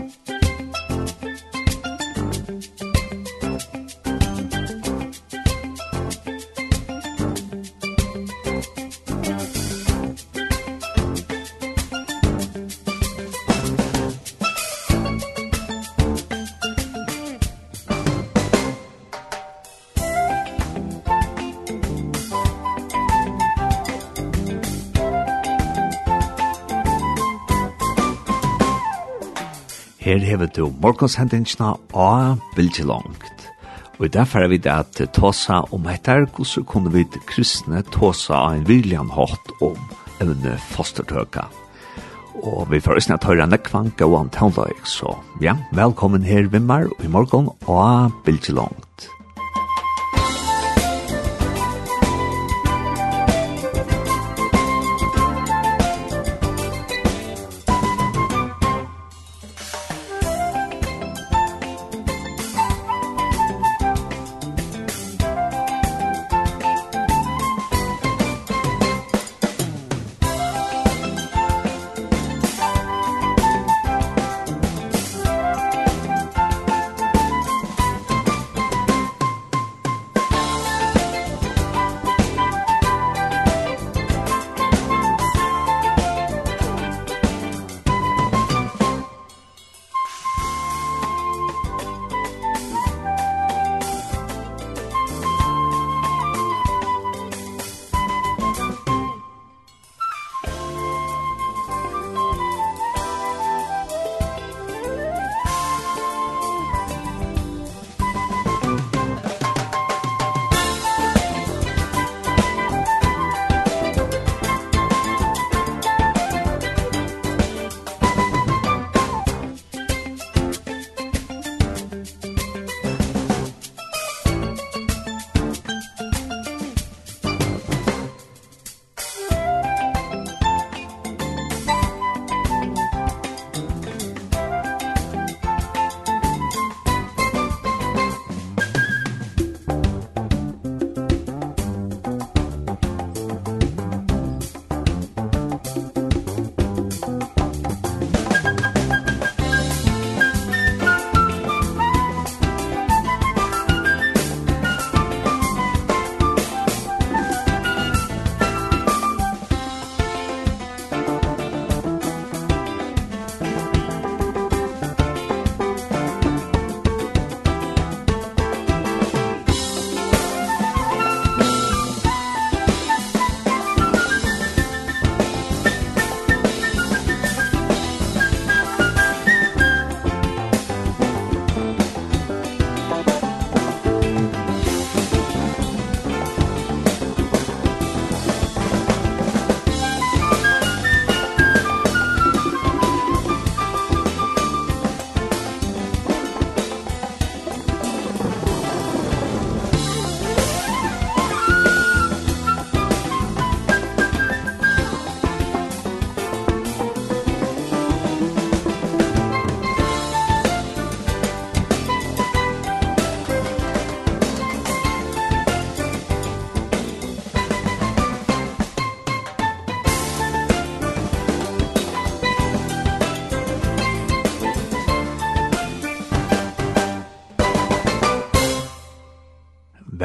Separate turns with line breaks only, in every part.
Musik Her hever du morgonshendingsna og Bilge Langt. Og derfor er vi det at tåsa om etter hvordan kunne vi kristne tåsa av en viljan hatt om evne fostertøka. Og vi får østene at høyre nekvanka og antalløyk, så ja, velkommen her vimmer og i morgon og Bilge Langt.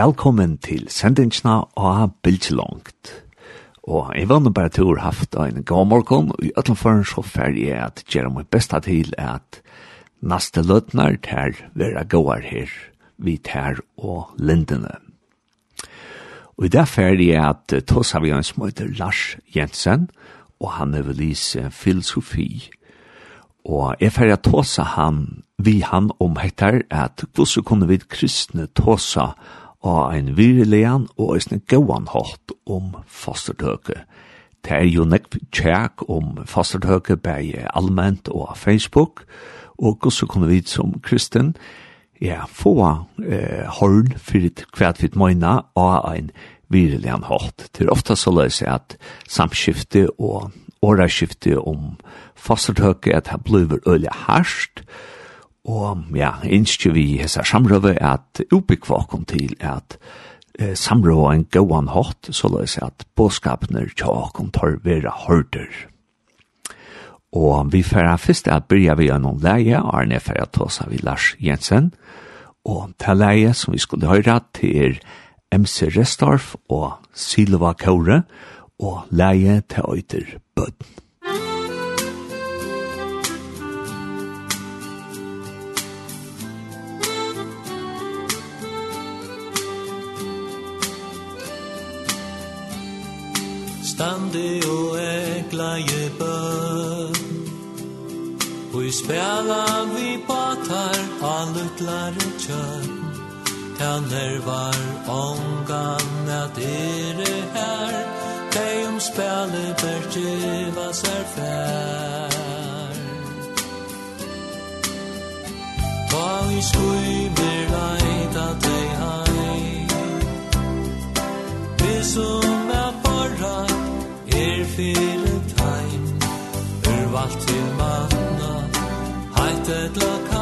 velkommen til sendingsna av Bildslångt. Og jeg var bare til å haft en god morgen, og i øtlandføren så ferdig er at gjøre meg besta til at neste løtnar til vera gåar her, vi tær og lindene. Og i det ferdig er at tås har vi en som heter Lars Jensen, og han er vel lise filosofi. Og jeg ferdig at tås han, vi han om heter at hvordan kunne vi kristne tåsa og ein virrelian og ein gåan hatt om fostertøke. Det er jo nekk tjekk om fostertøke bei allment og Facebook, og hvordan kunne vi som kristen ja, få eh, horn fyrir hvert vidt møyna og ein virrelian hatt. Det er ofta så løs at samskifte og åraskifte om fostertøke at det blir øyla harsht, Og ja, innskje vi hessa samrøve at ubyggvakum til at eh, samrøve en gåan hatt, så la oss at båskapene tjakum tar vera hørter. Og vi færa fyrst at byrja vi noen leie, Arne færa tåsa vi Lars Jensen, og til leie som vi skulle høyra til MC Restorf og Silva Kåre, og leie til øyter Bødden.
Standi og egla je bøn Hui spela vi batar a lutlare tjørn Ta nervar ongan at ere her. Dei um spela berti vas er fær. Ta vi skui ber leida dei hai Visum fyrir tæm. Time Urvalt til manna Heit et
lakar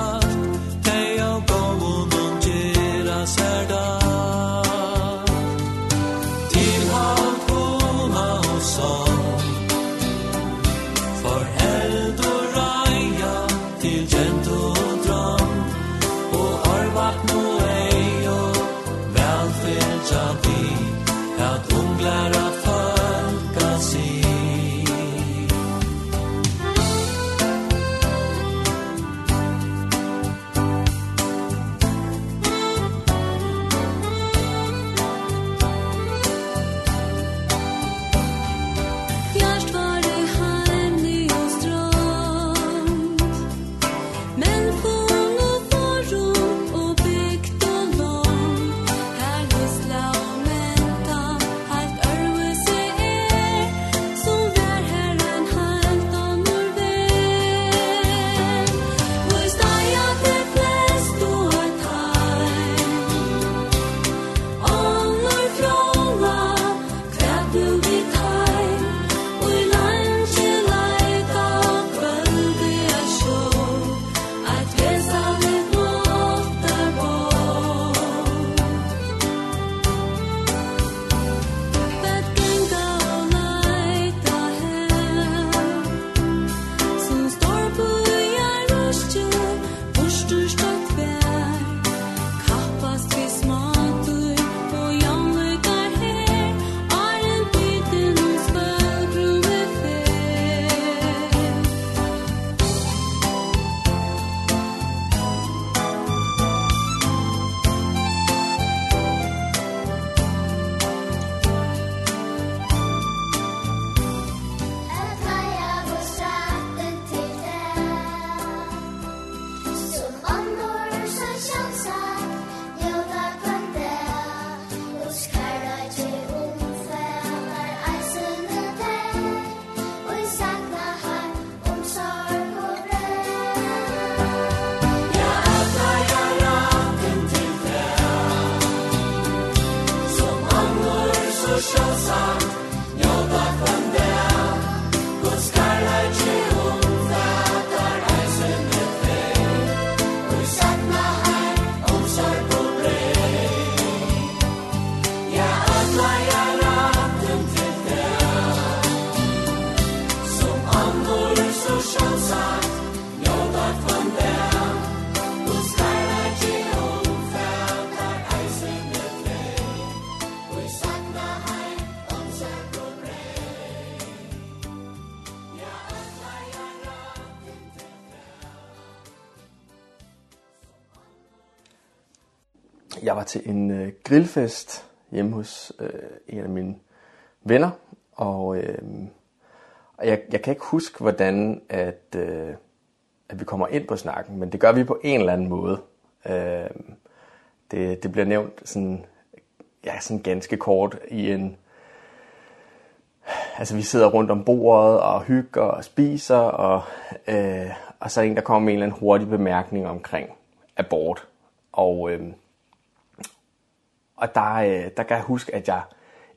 var til en
øh, grillfest hjemme hos øh, en af mine venner, og øh, jeg, jeg kan ikke huske, hvordan at, øh, at vi kommer ind på snakken, men det gør vi på en eller anden måde. Øh, det, det bliver nævnt sådan, ja, sådan ganske kort i en... Altså, vi sidder rundt om bordet og hygger og spiser, og, øh, og så er der en, der kommer med en eller anden hurtig bemærkning omkring abort. Og, øh, Og der, øh, der kan jeg huske, at jeg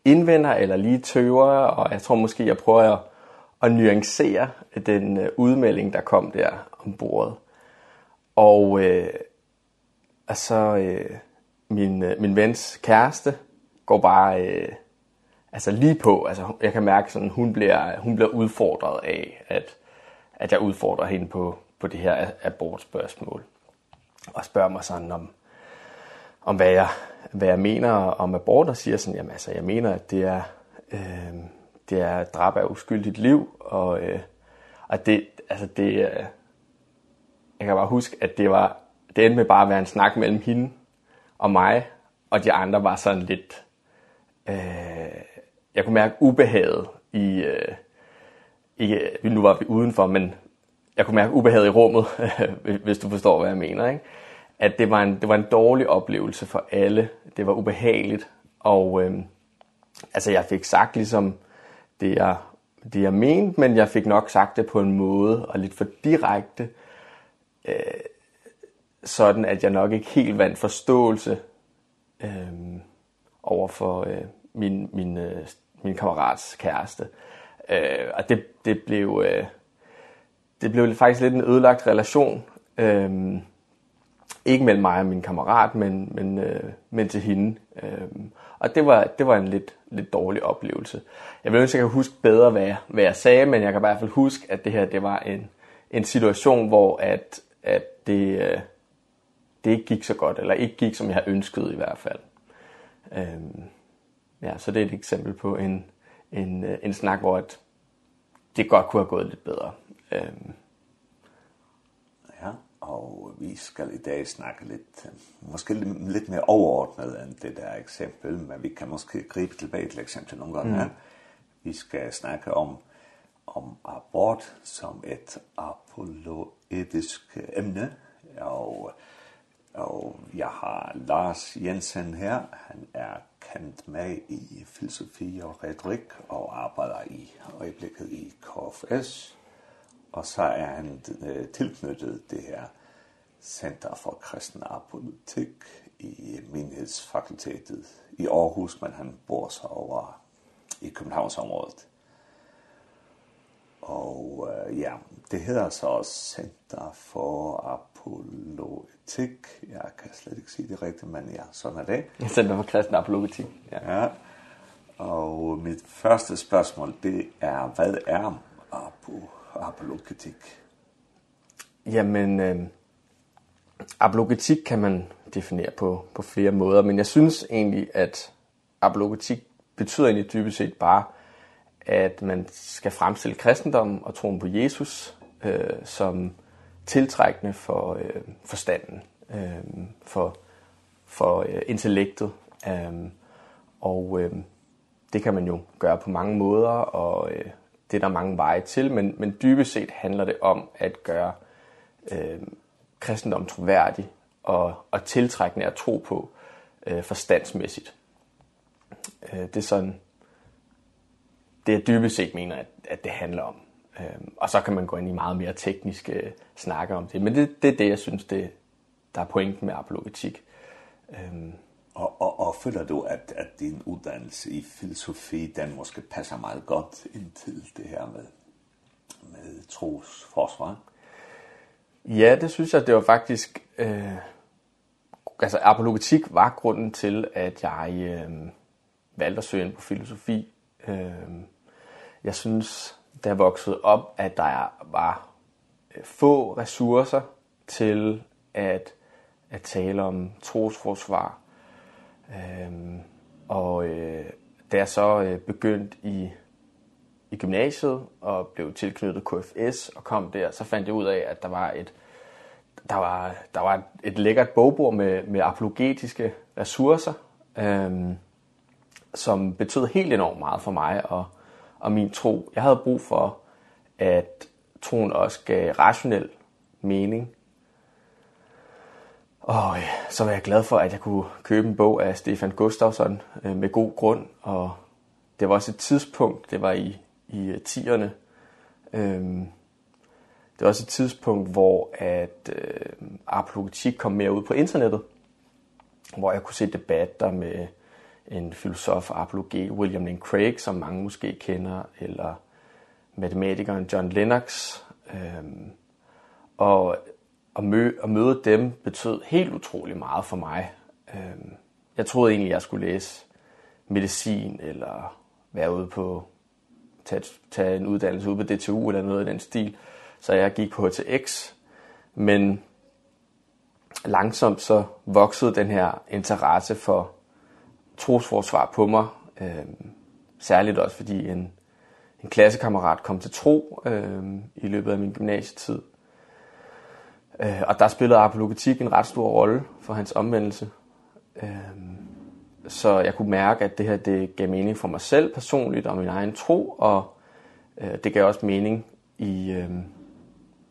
indvender eller lige tøver, og jeg tror måske, jeg prøver at, at nuancere den øh, udmelding, der kom der om bordet. Og øh, altså, øh, min, øh, min vens kæreste går bare øh, altså lige på. Altså, jeg kan mærke, sådan, hun bliver, hun bliver udfordret af, at, at jeg udfordrer hende på, på det her abortspørgsmål. Og spørger mig sådan om, om hvad jeg hvad jeg mener om abort og siger sådan, jamen altså, jeg mener, at det er, øh, det er drab af uskyldigt liv, og, øh, og det, altså det, øh, jeg kan bare huske, at det var, det endte med bare at være en snak mellem hende og mig, og de andre var sådan lidt, øh, jeg kunne mærke ubehaget i, øh, ikke, nu var vi udenfor, men jeg kunne mærke ubehaget i rummet, hvis du forstår, hvad jeg mener, ikke? at det var en det var en dårlig oplevelse for alle. Det var ubehageligt og ehm altså jeg fik sagt liksom det jeg det jeg mente, men jeg fik nok sagt det på en måde og lidt for direkte. Eh øh, sådan at jeg nok ikke helt vandt forståelse ehm øh, over for øh, min min øh, min kammerats kæreste. Eh øh, og det det blev øh, det blev faktisk lidt en ødelagt relation. Ehm øh, ikke mellem mig og min kammerat, men men øh, men til hende. Ehm og det var det var en lidt lidt dårlig oplevelse. Jeg vil ønske jeg kan huske bedre hvad jeg, hvad jeg sagde, men jeg kan i hvert fald huske at det her det var en en situation hvor at at det øh, det ikke gik så godt eller ikke gik som jeg havde ønsket i hvert fald. Ehm ja, så det er et eksempel på en en en snak hvor at det godt kunne have gået lidt bedre. Ehm
Og vi skal i dag snakke litt, måske litt mer overordnet enn det der eksempel, men vi kan måske gripe tilbake til eksempel noen ganger. Mm. Vi skal snakke om, om abort som et apologetisk emne, og, og jeg har Lars Jensen her, han er kendt med i filosofi og retorik, og arbejder i øjeblikket i KFS, Og så er han tilknyttet det her Center for Kristen Apolitik i menighedsfakultetet i Aarhus, men han bor så over i Københavnsområdet. Og øh, ja, det hedder så Center for Apologetik. Jeg kan slet ikke sige det rigtigt, men ja, sådan er det.
Center for Kristen Apologetik,
ja. ja. Og mit første spørgsmål, det er, hvad er apologetik? apologetik?
Jamen, øh, apologetik kan man definere på, på flere måder, men jeg synes egentlig, at apologetik betyder egentlig dybest set bare, at man skal fremstille kristendommen og troen på Jesus øh, som tiltrækkende for øh, forstanden, øh, for, for øh, intellektet. Øh, og øh, det kan man jo gøre på mange måder, og øh, det er der mange veje til, men, men dybest set handler det om at gøre øh, kristendom troværdig og, og tiltrækkende at tro på øh, forstandsmæssigt. Øh, det er sådan, det er dybest set mener, at, at det handler om. Øh, og så kan man gå ind i meget mere tekniske snakker om det, men det, det er det, jeg synes, det, der er pointen med apologetik. Øh,
Og, og, og føler du, at, at din uddannelse i filosofi, den måske passer meget godt ind til det her med, med trosforsvar?
Ja, det synes jeg, det var faktisk... Øh, altså, apologetik var grunden til, at jeg øh, valgte at søge ind på filosofi. Øh, jeg synes, da jeg voksede op, at der var få ressourcer til at, at tale om trosforsvar Ehm og øh, da jeg så øh, begyndte i i gymnasiet og blev tilknyttet KFS og kom der, så fandt jeg ud af at der var et der var der var et lækkert bogbord med med apologetiske ressourcer. Ehm som betød helt enormt meget for mig og og min tro. Jeg havde brug for at troen også gav rationel mening. Og så var jeg glad for, at jeg kunne købe en bog af Stefan Gustafsson øh, med god grund. Og det var også et tidspunkt, det var i, i 10'erne. Øhm, det var også et tidspunkt, hvor at, øh, apologetik kom mere ud på internettet. Hvor jeg kunne se debatter med en filosof og William Lane Craig, som mange måske kender, eller matematikeren John Lennox. Øhm, og at møde, at møde dem betød helt utrolig meget for mig. Øhm, jeg troede egentlig, jeg skulle læse medicin eller være ude på tage, tage en uddannelse ude på DTU eller noget i den stil. Så jeg gik på HTX, men langsomt så voksede den her interesse for trosforsvar på mig. Øhm, særligt også fordi en, en klassekammerat kom til tro øhm, i løbet af min gymnasietid. Eh og der spillede apologetik en ret stor rolle for hans omvendelse. Ehm så jeg kunne mærke at det her det gav mening for mig selv personligt og min egen tro og eh det gav også mening i ehm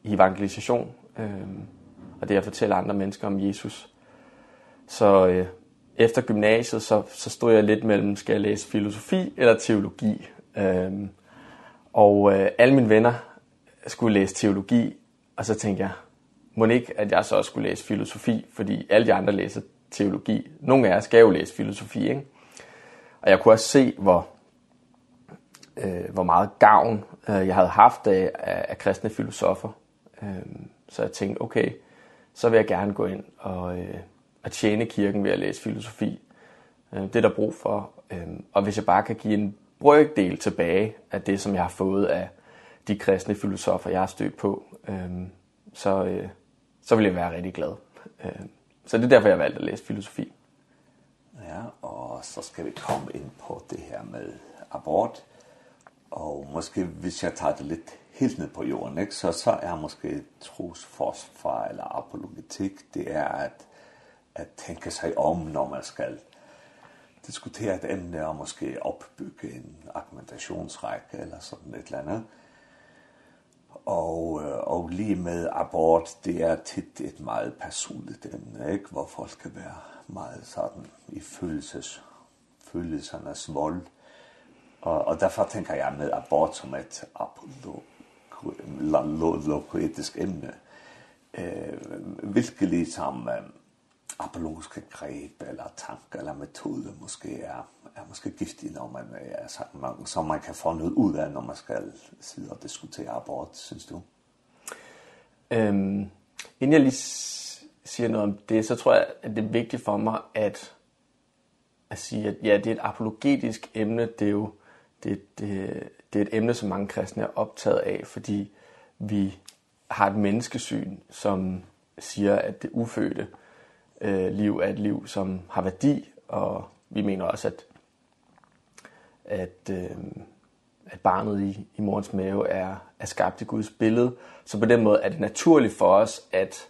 i evangelisation. Ehm og det jeg fortælle andre mennesker om Jesus. Så øh, efter gymnasiet så så stod jeg lidt mellem skal jeg læse filosofi eller teologi. Ehm og øh, alle mine venner skulle læse teologi og så tænkte jeg må ikke, at jeg så også skulle læse filosofi, fordi alle de andre læser teologi. Nogle af jer skal jo læse filosofi, ikke? Og jeg kunne også se, hvor, øh, hvor meget gavn øh, jeg havde haft af, af, af kristne filosofer. Øh, så jeg tænkte, okay, så vil jeg gerne gå ind og, øh, og tjene kirken ved at læse filosofi. Øh, det er der brug for. Øh, og hvis jeg bare kan give en brøkdel tilbage af det, som jeg har fået af de kristne filosofer, jeg har stødt på, øh, så, øh, så vil jeg være rigtig glad. Øh, så det er derfor, jeg valgte at læse filosofi.
Ja, og så skal vi komme ind på det her med abort. Og måske, hvis jeg tager det lidt helt ned på jorden, ikke? Så, så er måske trosforsvar eller apologetik, det er at, at tænke sig om, når man skal diskutere et emne og måske opbygge en argumentationsrække eller sådan et eller andet og, og lige med abort, det er tit et meget personligt emne, ikke? hvor folk kan være meget sådan i følelses, følelsernes vold. Og, og derfor tænker jeg med abort som et apologetisk emne, øh, virkelig som apologisk greb eller tanker eller metode måske er, er måske giftig, når man, er sammen, man, som man kan få noget ud af, når man skal sidde og diskutere abort, synes du?
Øhm, inden jeg lige siger noget om det, så tror jeg, at det er vigtigt for mig at, at sige, at ja, det er et apologetisk emne. Det er jo det, det, det er et emne, som mange kristne er optaget af, fordi vi har et menneskesyn, som siger, at det ufødte, øh, liv er et liv, som har værdi, og vi mener også, at, at, øh, at barnet i, i morens mave er, er skabt i Guds billede. Så på den måde er det naturligt for os at,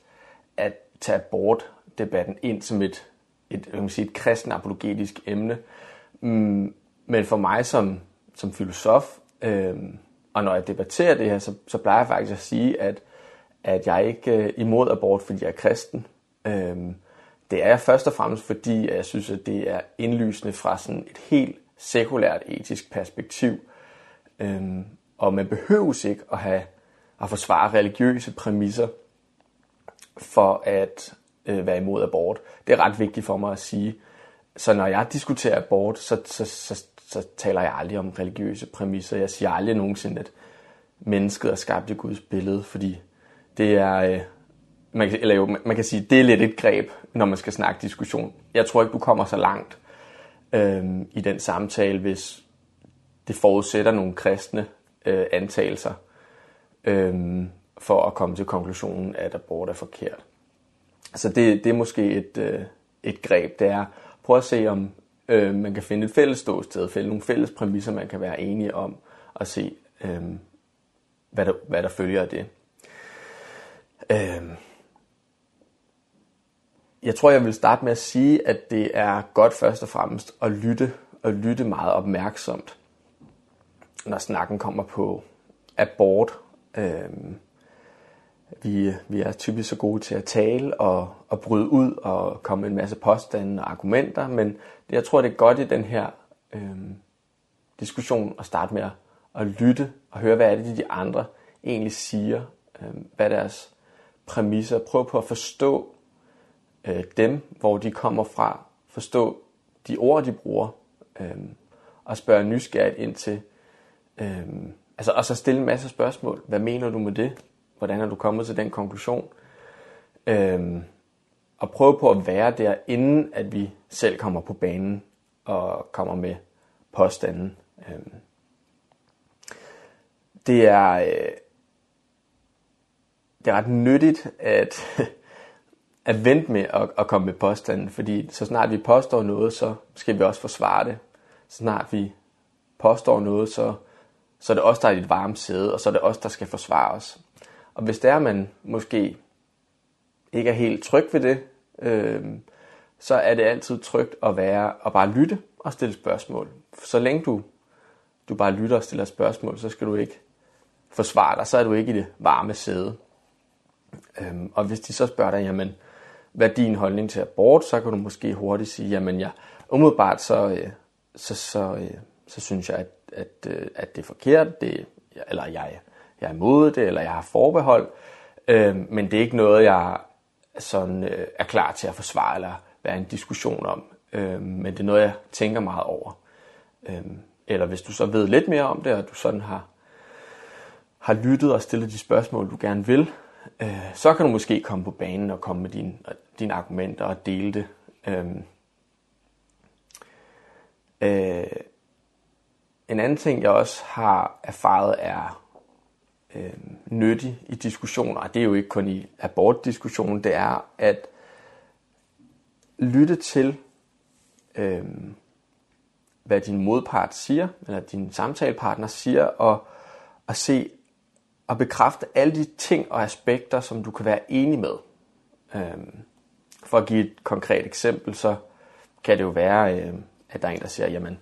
at tage abortdebatten ind som et, et, jeg kan sige, et kristen apologetisk emne. Mm, men for mig som, som filosof, øh, og når jeg debatterer det her, så, så plejer jeg faktisk at sige, at, at jeg ikke er imod abort, fordi jeg er kristen. Øh, Det er først og fremmest fordi at jeg synes at det er indlysende fra sådan et helt sekulært etisk perspektiv. Ehm og man behøver ikke at have at forsvare religiøse præmisser for at øh, være imod abort. Det er ret vigtigt for mig at sige. Så når jeg diskuterer abort, så så så så taler jeg aldrig om religiøse præmisser. Jeg siger aldrig nogensinde at mennesket er skabt i Guds billede, fordi det er øh, man kan, eller jo, man kan sige, det er lidt et greb, når man skal snakke diskussion. Jeg tror ikke, du kommer så langt øhm, i den samtale, hvis det forudsætter nogle kristne øh, antagelser øhm, for at komme til konklusionen, at abort er forkert. Så det, det er måske et, øh, et greb, det er, prøv at se om øh, man kan finde et fælles ståsted, finde nogle fælles præmisser, man kan være enige om, og se, øh, hvad, der, hvad der følger af det. Ehm jeg tror, jeg vil starte med at sige, at det er godt først og fremmest at lytte, og lytte meget opmærksomt, når snakken kommer på abort. Øhm, vi, vi er typisk så gode til at tale og, og bryde ud og komme med en masse påstande og argumenter, men det, jeg tror, det er godt i den her øhm, diskussion at starte med at, at lytte og høre, hvad er det, de andre egentlig siger, øhm, hvad deres præmisser. Prøv på at forstå øh, dem, hvor de kommer fra, forstå de ord, de bruger, øh, og spørge nysgerrigt ind til, øh, altså, og så stille en masse spørgsmål. Hvad mener du med det? Hvordan er du kommet til den konklusion? Øh, og prøve på at være der, inden at vi selv kommer på banen og kommer med påstanden. Øh, det er... Øh, det er ret nyttigt at at vente med at, at komme med påstanden, fordi så snart vi påstår noget, så skal vi også forsvare det. Så snart vi påstår noget, så, så er det os, der er i et varmt sæde, og så er det os, der skal forsvare os. Og hvis det er, man måske ikke er helt tryg ved det, øh, så er det altid trygt at være og bare lytte og stille spørgsmål. Så længe du, du bare lytter og stiller spørgsmål, så skal du ikke forsvare dig, så er du ikke i det varme sæde. Øhm, og hvis de så spørger dig, jamen, hvad din holdning til abort, så kan du måske hurtigt sige, jamen jeg umiddelbart så så så så synes jeg at at at det er forkert, det eller jeg jeg er imod det eller jeg har forbehold. Ehm men det er ikke noget jeg sådan er klar til at forsvare eller være en diskussion om. Ehm men det er noget jeg tænker meget over. Ehm eller hvis du så ved lidt mere om det, og du sådan har har lyttet og stillet de spørgsmål du gerne vil, øh, så kan du måske komme på banen og komme med dine, dine argumenter og dele det. Øhm, øh, en anden ting, jeg også har erfaret, er øh, nyttig i diskussioner, og det er jo ikke kun i abortdiskussionen, det er at lytte til, øh, hvad din modpart siger, eller din samtalepartner siger, og, og se, at bekræfte alle de ting og aspekter, som du kan være enig med. Øhm, for at give et konkret eksempel, så kan det jo være, øh, at der er en, der siger, jamen,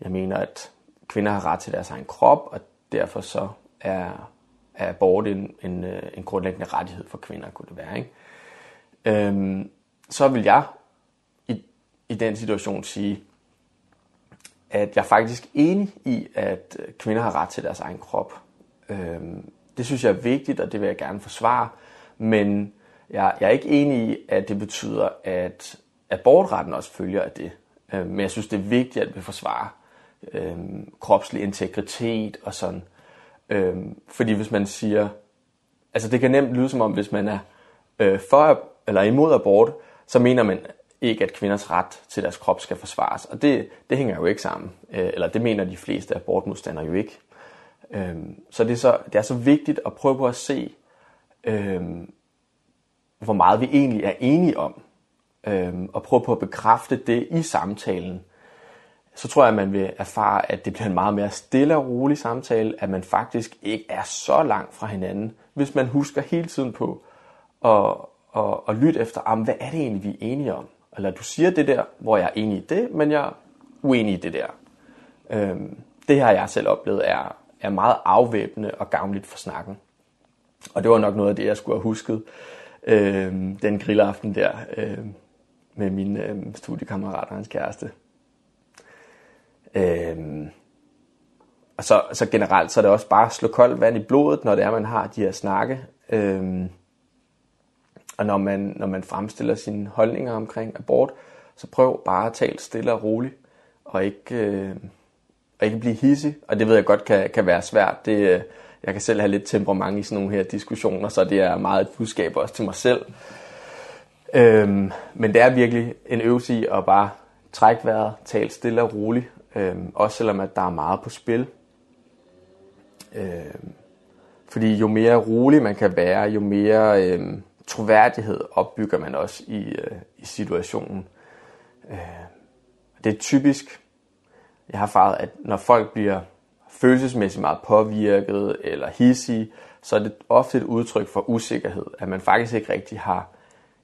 jeg mener, at kvinder har ret til deres egen krop, og derfor så er, er abort en, en, en grundlæggende rettighed for kvinder, kunne det være. Ikke? Øhm, så vil jeg i, i den situation sige, at jeg er faktisk enig i, at kvinder har ret til deres egen krop. Ehm det synes jeg er vigtigt, og det vil jeg gerne forsvare, men jeg, jeg er ikke enig i, at det betyder, at abortretten også følger af det. Ehm men jeg synes, det er vigtigt, at vi forsvarer ehm kropslig integritet og sådan. Ehm fordi hvis man siger, altså det kan nemt lyde som om, hvis man er øh, for eller imod abort, så mener man ikke, at kvinders ret til deres krop skal forsvares. Og det, det hænger jo ikke sammen. Øh, eller det mener de fleste abortmodstandere jo ikke. Ehm så det er så det er så vigtigt at prøve på at se ehm hvor meget vi egentlig er enige om. Ehm og prøve på at bekræfte det i samtalen. Så tror jeg at man vil erfare at det bliver en meget mere stille og rolig samtale, at man faktisk ikke er så langt fra hinanden, hvis man husker hele tiden på og og og lytte efter, am hvad er det egentlig vi er enige om? Eller du siger det der, hvor jeg er enig i det, men jeg er uenig i det der. Ehm det har jeg selv oplevet er er meget afvæbnende og gavnligt for snakken. Og det var nok noget af det, jeg skulle have husket øh, den grillaften der øh, med min øh, studiekammerat og hans kæreste. Øh, og så, så generelt så er det også bare at slå koldt vand i blodet, når det er, man har de her snakke. Øh, og når man, når man fremstiller sine holdninger omkring abort, så prøv bare at tale stille og roligt, og ikke... Øh, og jeg blive hissig, og det ved jeg godt kan, kan være svært. Det, jeg kan selv have lidt temperament i sådan nogle her diskussioner, så det er meget et budskab også til mig selv. Øhm, men det er virkelig en øvelse i at bare trække vejret, tale stille og roligt, øhm, også selvom at der er meget på spil. Øhm, fordi jo mere rolig man kan være, jo mere øhm, troværdighed opbygger man også i, øh, i situationen. Øh, det er typisk jeg har erfaret, at når folk bliver følelsesmæssigt meget påvirket eller hissige, så er det ofte et udtryk for usikkerhed, at man faktisk ikke rigtig har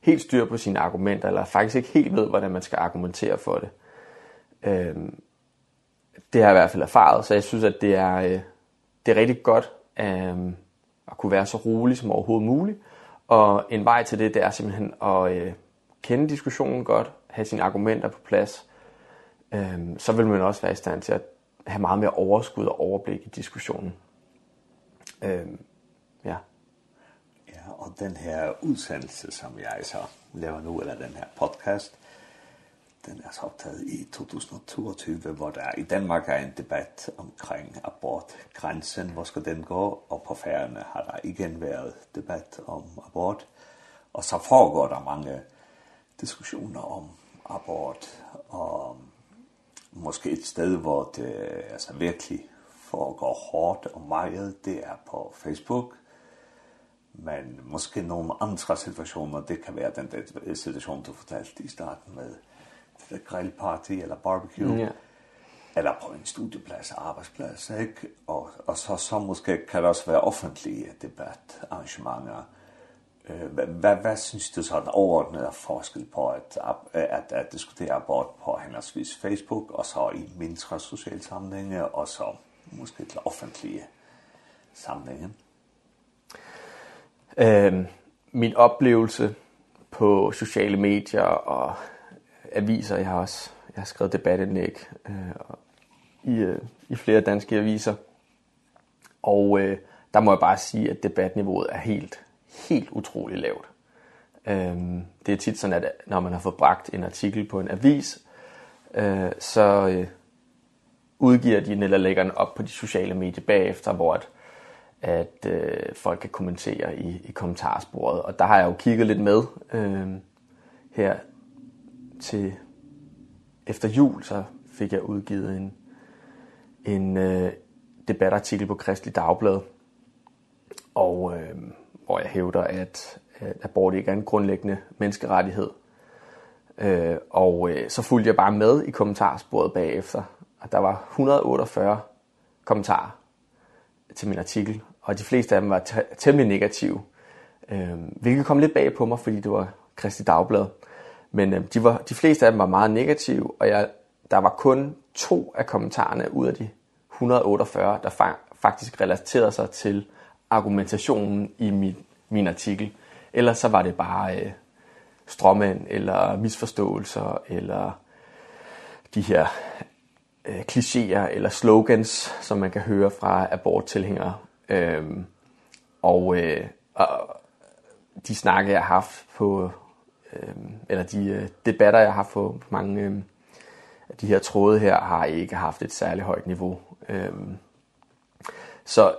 helt styr på sine argumenter, eller faktisk ikke helt ved, hvordan man skal argumentere for det. Øhm, det har jeg i hvert fald erfaret, så jeg synes, at det er, øh, det er rigtig godt øhm, at kunne være så rolig som overhovedet muligt. Og en vej til det, det er simpelthen at øh, kende diskussionen godt, have sine argumenter på plads, Ehm så vil man også være i stand til at have meget mere overskud og overblik i diskussionen. Ehm ja.
Ja, og den her udsendelse, som jeg så laver nu, eller den her podcast, den er så optaget i 2022, hvor der i Danmark er en debat omkring abortgrænsen, hvor skal den gå, og på færgerne har der igen været debat om abort, og så foregår der mange diskussioner om abort, og måske et sted, hvor det altså virkelig foregår hårdt og meget, det er på Facebook. Men måske nogle andre situationer, det kan være den der situation, du fortalte i starten med det der grillparty eller barbecue.
Ja.
Eller på en studieplads, arbejdsplads, ikke? Og, og så, så måske kan det også være offentlige debatarrangementer, eh vad vad syns du så att ordna forskel på att att att diskutera abort på hennes Facebook och så i mindre sociala sammanhang och så måske till offentliga sammanhang.
Ehm min oplevelse på sociale medier og aviser jeg har også jeg har skrevet debatindlæg øh, i øh, i flere danske aviser. Og øh, der må jeg bare sige at debatniveauet er helt helt utrolig lavt. Ehm det er tit sådan at når man har fået bragt en artikel på en avis, øh, så øh, udgiver de den eller lægger den op på de sociale medier bagefter, hvor at, at øh, folk kan kommentere i, i kommentarsporet. Og der har jeg jo kigget lidt med øh, her til efter jul, så fik jeg udgivet en, en øh, debatartikel på Kristelig Dagblad. Og øh, hvor jeg hævder, at øh, abort ikke er en grundlæggende menneskerettighed. Øh, og øh, så fulgte jeg bare med i kommentarsporet bagefter, og der var 148 kommentarer til min artikel, og de fleste af dem var temmelig negative, øh, hvilket kom lidt bag på mig, fordi det var Kristi Dagblad. Men øh, de, var, de fleste af dem var meget negative, og jeg, der var kun to af kommentarerne ud af de 148, der fa faktisk relaterede sig til argumentationen i min, min artikel. Ellers så var det bare øh, stråmænd eller misforståelser, eller de her øh, klichéer eller slogans, som man kan høre fra aborttilhængere. Ehm og, øh, og de snakke, jeg har haft på, øh, eller de øh, debatter, jeg har haft på, på mange øh, de her tråde her, har ikke haft et særligt højt niveau. Ehm så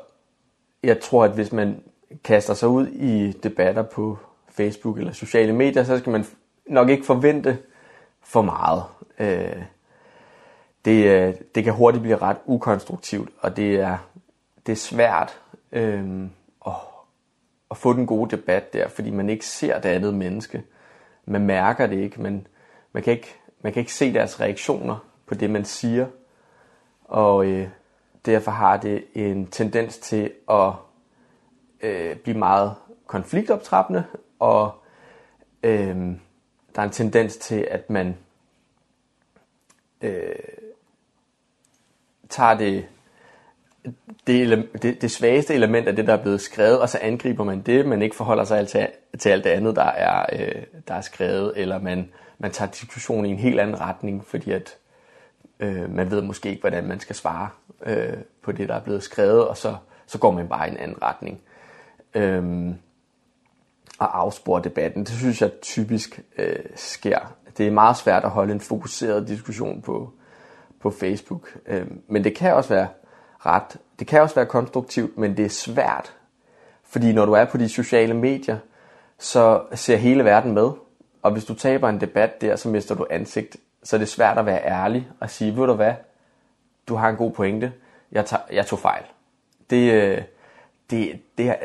jeg tror, at hvis man kaster sig ud i debatter på Facebook eller sociale medier, så skal man nok ikke forvente for meget. Eh det, det kan hurtigt blive ret ukonstruktivt, og det er, det er svært øh, at, at få den gode debat der, fordi man ikke ser det andet menneske. Man mærker det ikke, men man kan ikke, man kan ikke se deres reaktioner på det, man siger. Og, øh, derfor har det en tendens til at øh, blive meget konfliktoptrappende, og øh, der er en tendens til, at man øh, tager det, det, det, det svageste element af det, der er blevet skrevet, og så angriber man det, men ikke forholder sig til, til alt det andet, der er, øh, der er skrevet, eller man, man tager diskussionen i en helt anden retning, fordi at, øh, man ved måske ikke, hvordan man skal svare øh, på det, der er blevet skrevet, og så, så går man bare i en anden retning. Ehm og afspore debatten. Det synes jeg typisk øh, sker. Det er meget svært at holde en fokuseret diskussion på, på Facebook. Ehm men det kan også være ret. Det kan også være konstruktivt, men det er svært. Fordi når du er på de sociale medier, så ser hele verden med. Og hvis du taber en debat der, så mister du ansigt. Så er det svært at være ærlig og sige, ved du hvad, du har en god pointe. Jeg tager, jeg tog fejl. Det det det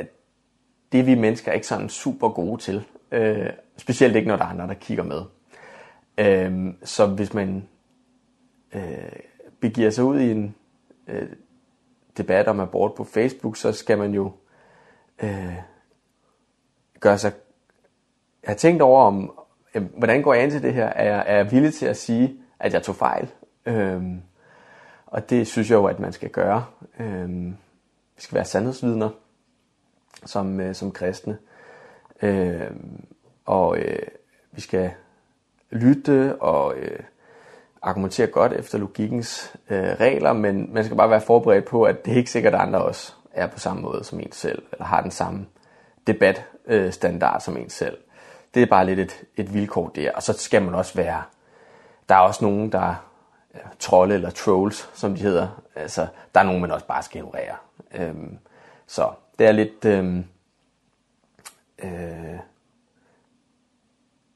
det er vi mennesker er ikke sådan super gode til. Øh, specielt ikke når der er andre der kigger med. Ehm så hvis man øh begiver sig ud i en øh, debat om abort på Facebook, så skal man jo øh gøre sig har tænkt over om øh, hvordan går jeg an til det her? Er jeg, er jeg villig til at sige at jeg tog fejl? Ehm Og det synes jeg jo, at man skal gøre. Ehm vi skal være sandhedsvidner som, øh, som kristne. Ehm og øh, vi skal lytte og øh, argumentere godt efter logikkens øh, regler, men man skal bare være forberedt på, at det er ikke sikkert, at andre også er på samme måde som en selv, eller har den samme debat øh, standard som en selv. Det er bare lidt et, et vilkår der, og så skal man også være, der er også nogen, der trolde eller trolls, som de hedder. Altså, der er nogen, man også bare skal ignorere. Øhm, så det er lidt... ehm øh,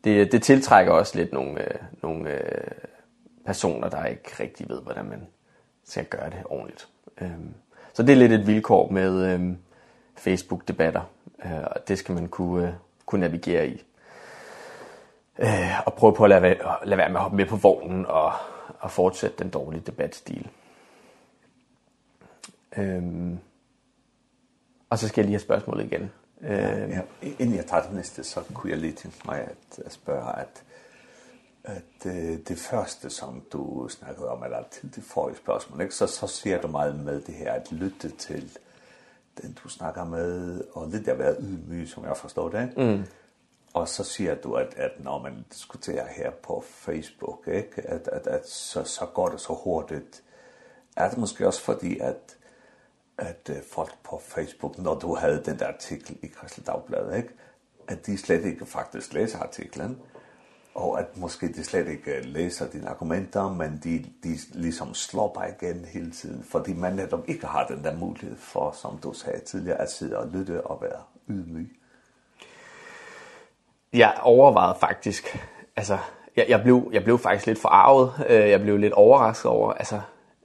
det, det tiltrækker også lidt nogle, øh, nogle øh, personer, der ikke rigtig ved, hvordan man skal gøre det ordentligt. Ehm så det er lidt et vilkår med ehm Facebook-debatter, øh, og det skal man kunne, øh, kunne navigere i. Øh, og prøve på at lade, lade være med at hoppe med på vognen og at fortsætte den dårlige debatstil. Øhm, og så skal jeg lige have spørgsmålet igen. Øhm,
ja, inden jeg tager det næste, så kunne jeg lige tænke mig at, at spørge, at, at øh, det første, som du snakkede om, eller til det forrige spørgsmål, ikke? så, så ser du meget med det her, at lytte til den, du snakker med, og lidt at være ydmyg, som jeg forstår det. Mm og så siger du, at, at når man diskuterer her på Facebook, ikke, at, at, at så, så går det så hurtigt. Er det måske også fordi, at, at folk på Facebook, når du havde den der artikel i Kristelig Dagblad, ikke, at de slet ikke faktisk læser artiklen, og at måske de slet ikke læser dine argumenter, men de, de ligesom slår bare igen hele tiden, fordi man netop ikke har den der mulighed for, som du sagde tidligere, at sidde og lytte og være ydmyg
jeg overvejede faktisk, altså jeg jeg blev jeg blev faktisk lidt forarvet. Øh, jeg blev lidt overrasket over altså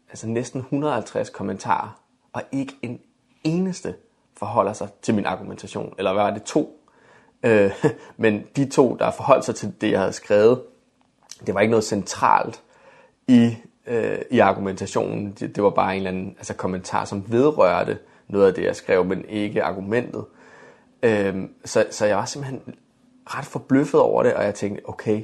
altså næsten 150 kommentarer og ikke en eneste forholder sig til min argumentation eller hvad var det to? Øh, men de to der forholdt sig til det jeg havde skrevet, det var ikke noget centralt i øh, i argumentationen. Det, det var bare en eller anden altså kommentar som vedrørte noget af det jeg skrev, men ikke argumentet. Ehm så så jeg var simpelthen ret forbløffet over det, og jeg tænkte, okay,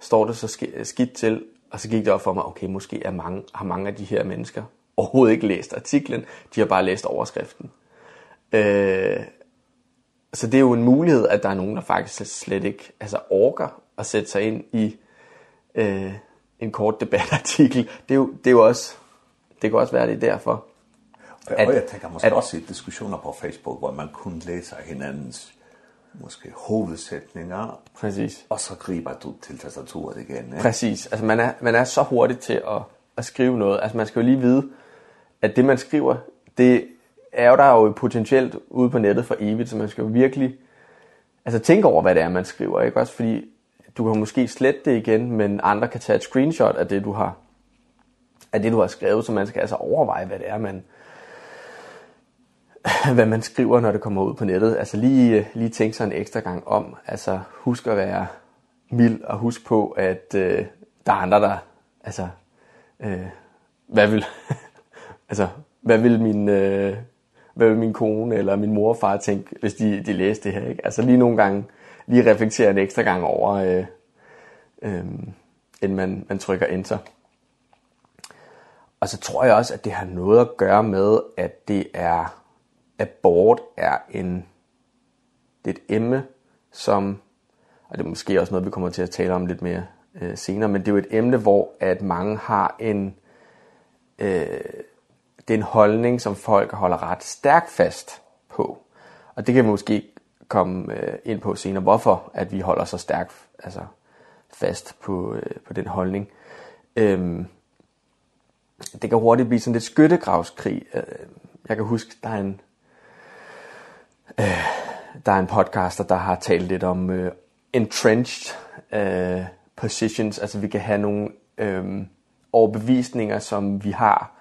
står det så skidt til, og så gik det op for mig, okay, måske er mange, har mange af de her mennesker overhovedet ikke læst artiklen, de har bare læst overskriften. Øh, så det er jo en mulighed, at der er nogen, der faktisk slet ikke altså orker at sætte sig ind i øh, en kort debatartikel. Det er jo, det er jo også, det kan også være det derfor.
At, og jeg tænker måske
at,
også i diskussioner på Facebook, hvor man kun læser hinandens måske hovedsætninger.
Præcis.
Og så griber du til tastaturet igen, ikke?
Præcis. Altså man er man er så hurtig til at at skrive noget. Altså man skal jo lige vide at det man skriver, det er jo der jo potentielt ude på nettet for evigt, så man skal jo virkelig altså tænke over hvad det er man skriver, ikke også fordi du kan måske slette det igen, men andre kan tage et screenshot af det du har af det du har skrevet, så man skal altså overveje hvad det er man hvad man skriver, når det kommer ud på nettet. Altså lige, lige tænke sig en ekstra gang om. Altså husk at være mild, og husk på, at øh, der er andre, der... Altså, øh, hvad vil... altså, hvad vil min... Øh, hvad vil min kone eller min mor og far tænke, hvis de, de læste det her, ikke? Altså lige nogle gange, lige reflektere en ekstra gang over, øh, øh, inden man, man trykker enter. Og så tror jeg også, at det har noget at gøre med, at det er abort er en det er et emne, som, og det er måske også noget, vi kommer til at tale om lidt mere øh, senere, men det er jo et emne, hvor at mange har en, øh, det er en holdning, som folk holder ret stærkt fast på. Og det kan vi måske komme øh, ind på senere, hvorfor at vi holder så stærkt altså, fast på, øh, på den holdning. Ehm det kan hurtigt blive sådan lidt skyttegravskrig. Øh, jeg kan huske, der er en Øh, der er en podcaster, der har talt lidt om øh, entrenched øh, positions. Altså vi kan have nogle øh, overbevisninger, som vi har,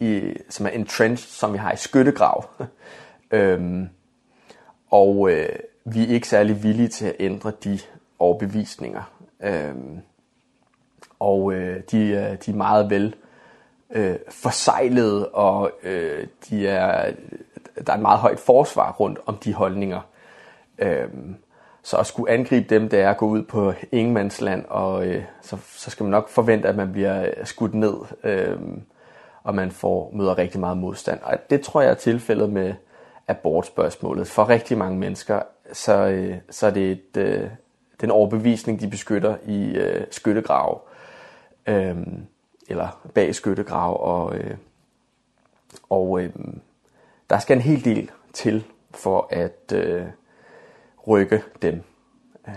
i, som er entrenched, som vi har i skyttegrav. øhm, og øh, vi er ikke særlig villige til at ændre de overbevisninger. Øhm, og øh, de, de er meget vel øh, forsejlede, og øh, de er der er et meget højt forsvar rundt om de holdninger. Ehm så at skulle angribe dem, det er at gå ud på ingenmandsland og øh, så så skal man nok forvente at man bliver skudt ned. Ehm og man får møder rigtig meget modstand. Og det tror jeg er tilfældet med abortspørgsmålet. For rigtig mange mennesker så øh, så er det et øh, den overbevisning de beskytter i øh, skyttegrave. Ehm eller bag skyttegrav og øh, og øh, der skal en hel del til for at øh, rykke dem. Øh,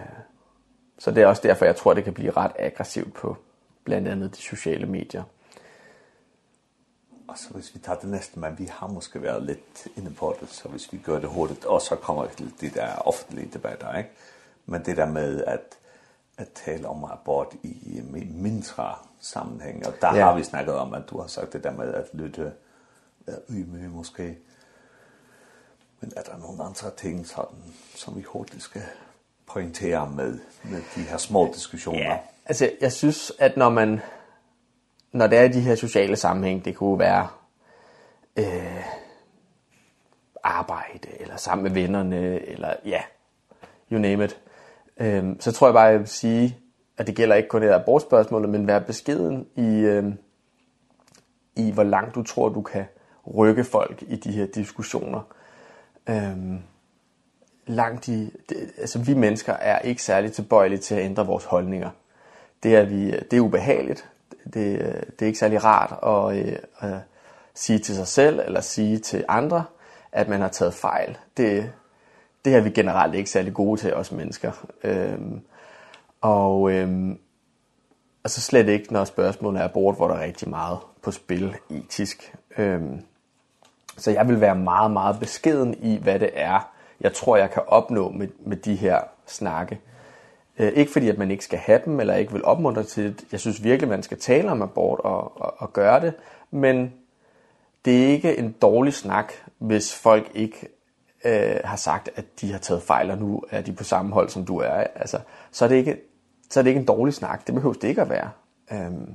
så det er også derfor, jeg tror, det kan blive ret aggressivt på blandt andet de sociale medier.
Og så hvis vi tager det næste, men vi har måske været lidt inde på det, så hvis vi gør det hurtigt, og så kommer vi til de der offentlige debatter, ikke? Men det der med at, at tale om abort i mindre sammenhæng, og der
ja.
har vi snakket om, at du har sagt det der med at lytte, være ydmyg måske, Men er der nogle andre ting, sådan, som vi hurtigt skal pointere med, med de her små diskussioner?
Ja, altså jeg synes, at når man, når det er i de her sociale sammenhæng, det kunne være øh, arbejde, eller sammen med vennerne, eller ja, you name it. Øhm, så tror jeg bare, jeg vil sige, at det gælder ikke kun det der abortspørgsmålet, men være beskeden i, øhm, i hvor langt du tror, du kan rykke folk i de her diskussioner. Øhm, langt i, det, altså vi mennesker er ikke særlig tilbøjelige til at ændre vores holdninger. Det er, vi, det er ubehageligt. Det, det er ikke særlig rart at, øh, at sige til sig selv eller sige til andre, at man har taget fejl. Det, det er vi generelt ikke særlig gode til, os mennesker. Øhm, og, øhm, altså slet ikke, når spørgsmålet er brugt, hvor der er rigtig meget på spil etisk. Øhm, Så jeg vil være meget, meget beskeden i, hvad det er, jeg tror, jeg kan opnå med, med de her snakke. Ikke fordi, at man ikke skal have dem, eller ikke vil opmuntre til det. Jeg synes virkelig, man skal tale om abort og, og, og gøre det. Men det er ikke en dårlig snak, hvis folk ikke øh, har sagt, at de har taget fejl, og nu er de på samme hold, som du er. Altså, så, er det ikke, så er det ikke en dårlig snak. Det behøver det ikke at være. Øhm,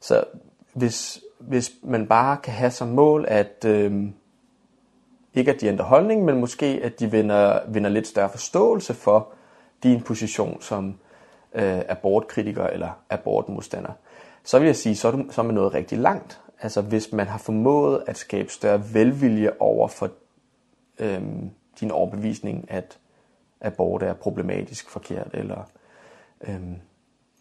så hvis, hvis man bare kan have som mål, at øh, ikke at de ændrer holdning, men måske at de vinder, vinder lidt større forståelse for din position som øh, abortkritiker eller abortmodstander, så vil jeg sige, så er, du, så er man noget rigtig langt. Altså hvis man har formået at skabe større velvilje over for øh, din overbevisning, at abort er problematisk, forkert eller, øh,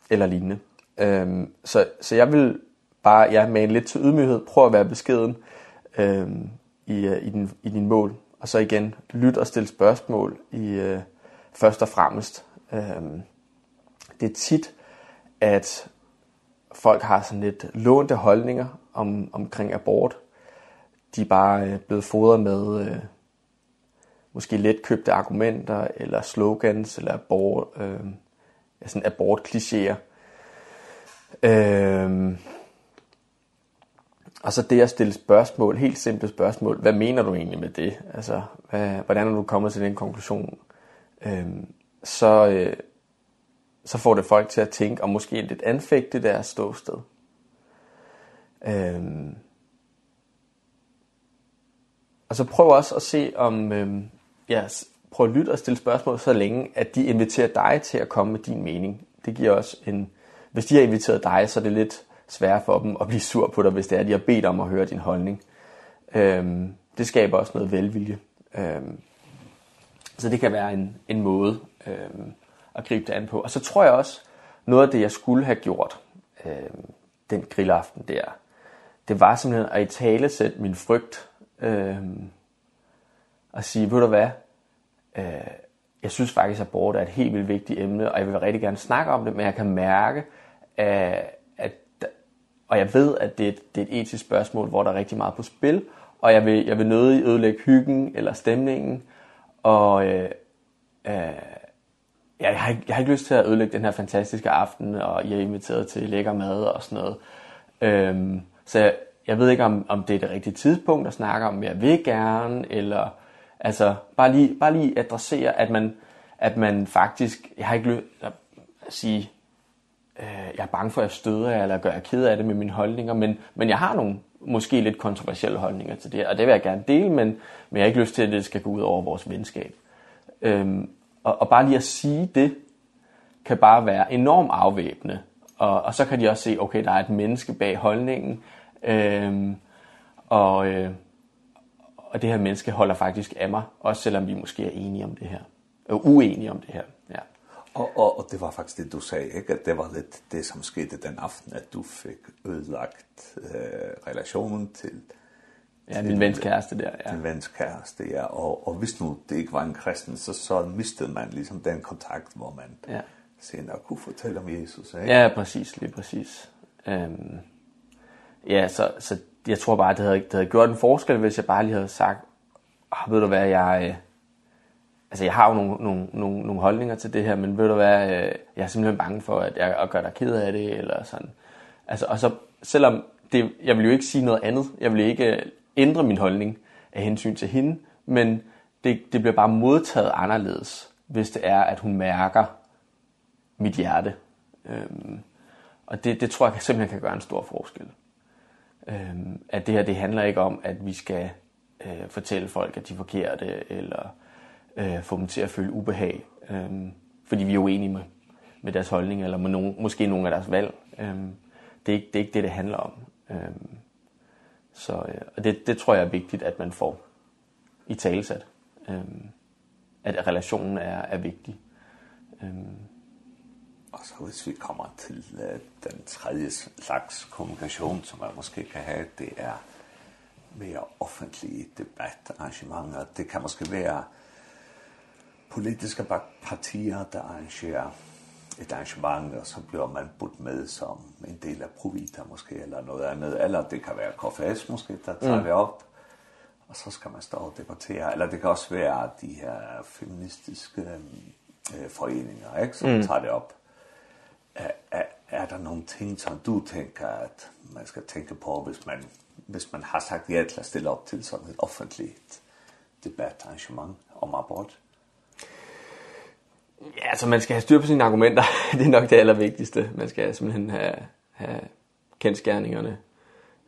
eller lignende. Øh, så, så jeg vil bare ja, mane lidt til ydmyghed, prøv at være beskeden øh, i, i, din, i din mål. Og så igen, lyt og stil spørgsmål i øh, først og fremmest. Øh, det er tit, at folk har sådan lidt lånte holdninger om, omkring abort. De er bare øh, blevet fodret med øh, måske letkøbte argumenter, eller slogans, eller abort, øh, sådan abort-klichéer. Øh, Og så det at stille spørgsmål, helt simple spørgsmål. Hvad mener du egentlig med det? Altså, hvad, hvordan er du kommet til den konklusion? Øhm, så, øh, så får det folk til at tænke, og måske lidt anfægte deres ståsted. Øhm, og så prøv også at se om, øhm, ja, prøv at lytte og stille spørgsmål så længe, at de inviterer dig til at komme med din mening. Det giver også en, hvis de har inviteret dig, så er det lidt svære for dem at blive sur på dig, hvis det er, de har bedt om at høre din holdning. Øhm, det skaber også noget velvilje. Øhm, så det kan være en, en måde øhm, at gribe det an på. Og så tror jeg også, noget af det, jeg skulle have gjort øhm, den grillaften der, det var simpelthen at i tale sætte min frygt øhm, og sige, ved du hvad, øh, jeg synes faktisk, at abort er et helt vildt vigtigt emne, og jeg vil rigtig gerne snakke om det, men jeg kan mærke, at og jeg ved, at det er, et, det er et etisk spørgsmål, hvor der er rigtig meget på spil, og jeg vil, jeg vil nødig ødelægge hyggen eller stemningen, og øh, øh, jeg, har ikke, jeg har ikke lyst til at ødelægge den her fantastiske aften, og jeg er inviteret til lækker mad og sådan noget. Øhm, så jeg, jeg ved ikke, om, om det er det rigtige tidspunkt at snakke om, jeg vil gerne, eller altså bare lige, bare lige adressere, at man, at man faktisk, jeg har ikke lyst til at sige, øh, jeg er bange for at støde eller gør jeg ked af det med mine holdninger, men men jeg har nogle måske lidt kontroversielle holdninger til det og det vil jeg gerne dele, men men jeg har ikke lyst til at det skal gå ud over vores venskab. Ehm og og bare lige at sige det kan bare være enormt afvæbnende. Og og så kan de også se, okay, der er et menneske bag holdningen. Ehm og øh, og det her menneske holder faktisk af mig, også selvom vi måske er enige om det her. Og uenige om det her. Ja.
Og, og, og det var faktisk det du sagde, ikke? att det var lite det som skete den aften at du fick ødelagt eh relationen til...
Ja, min vens kæreste der, ja.
Din vens kæreste, ja. Og, og hvis nu det ikke var en kristen, så, så mistede man ligesom den kontakt, hvor man
ja.
senere kunne fortælle om Jesus, ikke?
Ja, præcis, lige præcis. Øhm, ja, så, så jeg tror bare, det havde, det havde gjort en forskel, hvis jeg bare lige havde sagt, ah, ved du hvad, jeg, altså jeg har jo nogle nogle nogle nogle holdninger til det her, men ved du hvad, jeg er simpelthen bange for at jeg gør dig ked af det eller sådan. Altså og så selvom det jeg vil jo ikke sige noget andet. Jeg vil ikke ændre min holdning af hensyn til hende, men det det bliver bare modtaget anderledes, hvis det er at hun mærker mit hjerte. Ehm og det det tror jeg simpelthen kan gøre en stor forskel. Ehm at det her det handler ikke om at vi skal øh, fortælle folk at de er forkerte eller øh, få dem til at føle ubehag, øhm, fordi vi er uenige med, med deres holdning, eller med nogen, måske nogle af deres valg. Øhm, det, er ikke, det er ikke det, det handler om. Øhm, så øh, og det, det tror jeg er vigtigt, at man får i talesat. øhm, at relationen er, er vigtig. Øhm.
Og så hvis vi kommer til øh, den tredje slags kommunikation, som man måske kan have, det er mere offentlige debatarrangementer. Det kan måske være politiska partier, der arrangerer et arrangement, og så bliver man budt med som en del af Provita måske, eller noget andet. Eller det kan være KFS måske, der tager mm. det op. Og så skal man stå og debattere. Eller det kan også være de her feministiske øh, foreninger, ikke? som mm. tager det op. Er, er, er der nogle ting, som du tænker, at man skal tænke på, hvis man, hvis man har sagt ja til at stille op til sådan et offentligt debatarrangement om abort?
Ja, altså man skal have styr på sine argumenter. det er nok det allervigtigste. Man skal simpelthen have, have kendskærningerne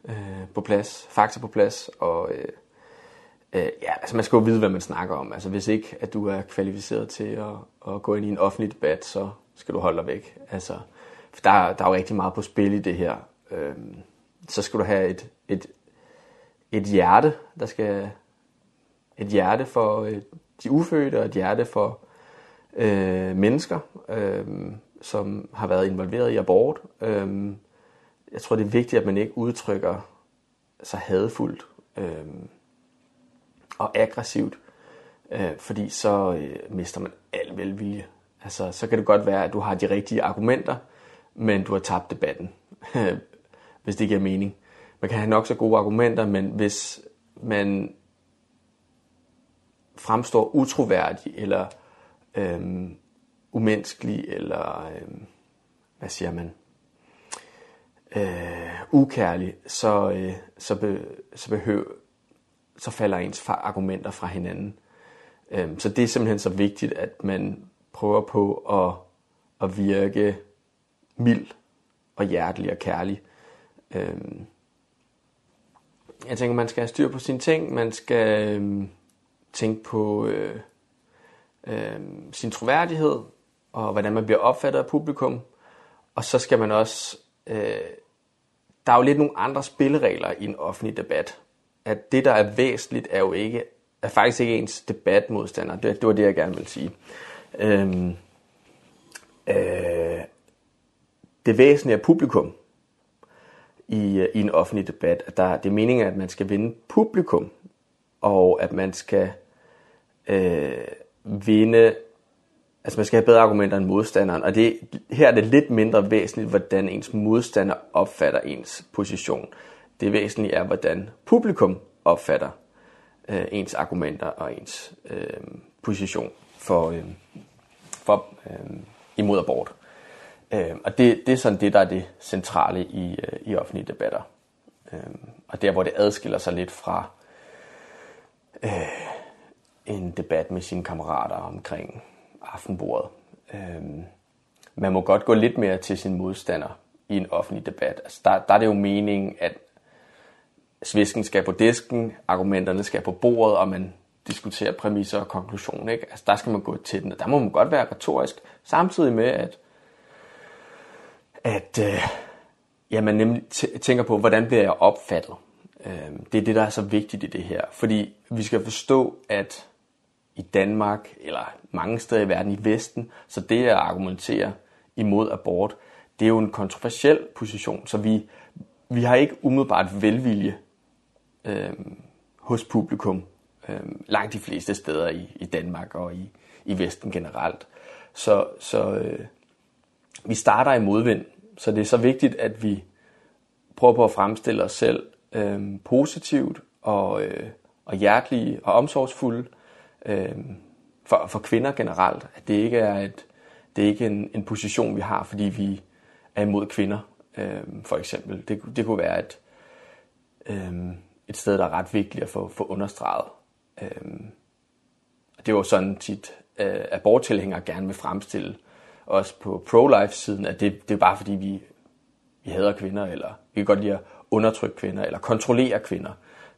øh, på plads, fakta på plads, og øh, øh, ja, altså man skal jo vide, hvad man snakker om. Altså hvis ikke, at du er kvalificeret til at, at gå ind i en offentlig debat, så skal du holde dig væk. Altså, for der, der er jo rigtig meget på spil i det her. Øh, så skal du have et, et, et hjerte, der skal et hjerte for øh, de ufødte, og et hjerte for øh, mennesker, øh, som har været involveret i abort. Øh, jeg tror, det er vigtigt, at man ikke udtrykker sig hadfuldt øh, og aggressivt, øh, fordi så øh, mister man al velvilje. Altså, så kan det godt være, at du har de rigtige argumenter, men du har tabt debatten, hvis det giver mening. Man kan have nok så gode argumenter, men hvis man fremstår utroværdig eller øhm, umenneskelig eller ehm hvad siger man Eh ukærlig, så øh, så be, så behøver så falder ens argumenter fra hinanden. Ehm så det er simpelthen så vigtigt at man prøver på at at virke mild og hjertelig og kærlig. Ehm jeg tænker man skal have styr på sine ting, man skal øhm, tænke på øh, øh, sin troværdighed og hvordan man bliver opfattet af publikum. Og så skal man også øh, der er jo lidt nogle andre spilleregler i en offentlig debat. At det der er væsentligt er jo ikke er faktisk ikke ens debatmodstander. Det, det var det jeg gerne ville sige. Ehm øh, det væsentlige er publikum i i en offentlig debat. At der det er meningen at man skal vinde publikum og at man skal eh øh, vinde altså man skal have bedre argumenter end modstanderen, og det, her er det lidt mindre væsentligt, hvordan ens modstander opfatter ens position. Det væsentlige er, hvordan publikum opfatter øh, ens argumenter og ens øh, position for, øh, for øh, imod abort. Øh, og det, det er sådan det, der er det centrale i, øh, i offentlige debatter. Øh, og der, hvor det adskiller sig lidt fra... Øh, en debat med sine kammerater omkring aftenbordet. Ehm man må godt gå lidt mere til sin modstander i en offentlig debat. Altså der der er det jo meningen at svisken skal på disken, argumenterne skal på bordet og man diskuterer præmisser og konklusion, ikke? Altså der skal man gå til den, og der må man godt være retorisk samtidig med at at øh, ja, man nemlig tænker på hvordan bliver jeg opfattet. Ehm det er det der er så vigtigt i det her, fordi vi skal forstå at i Danmark eller mange steder i verden i Vesten, så det at argumentere imod abort, det er jo en kontroversiel position, så vi vi har ikke umiddelbart velvilje øh, hos publikum øh, langt de fleste steder i i Danmark og i i Vesten generelt. Så så øh, vi starter i modvind, så det er så vigtigt at vi prøver på at fremstille os selv øh, positivt og øh, og hjertelige og omsorgsfulde øh, for, for kvinder generelt, at det ikke er et, det er ikke en, en position, vi har, fordi vi er imod kvinder, øh, for eksempel. Det, det kunne være et, øh, et sted, der er ret vigtigt at få, få understreget. Øh, det er jo sådan tit, øh, aborttilhængere gerne vil fremstille os på pro-life-siden, at det, det er bare fordi, vi, vi hader kvinder, eller vi kan godt lide at undertrykke kvinder, eller kontrollere kvinder.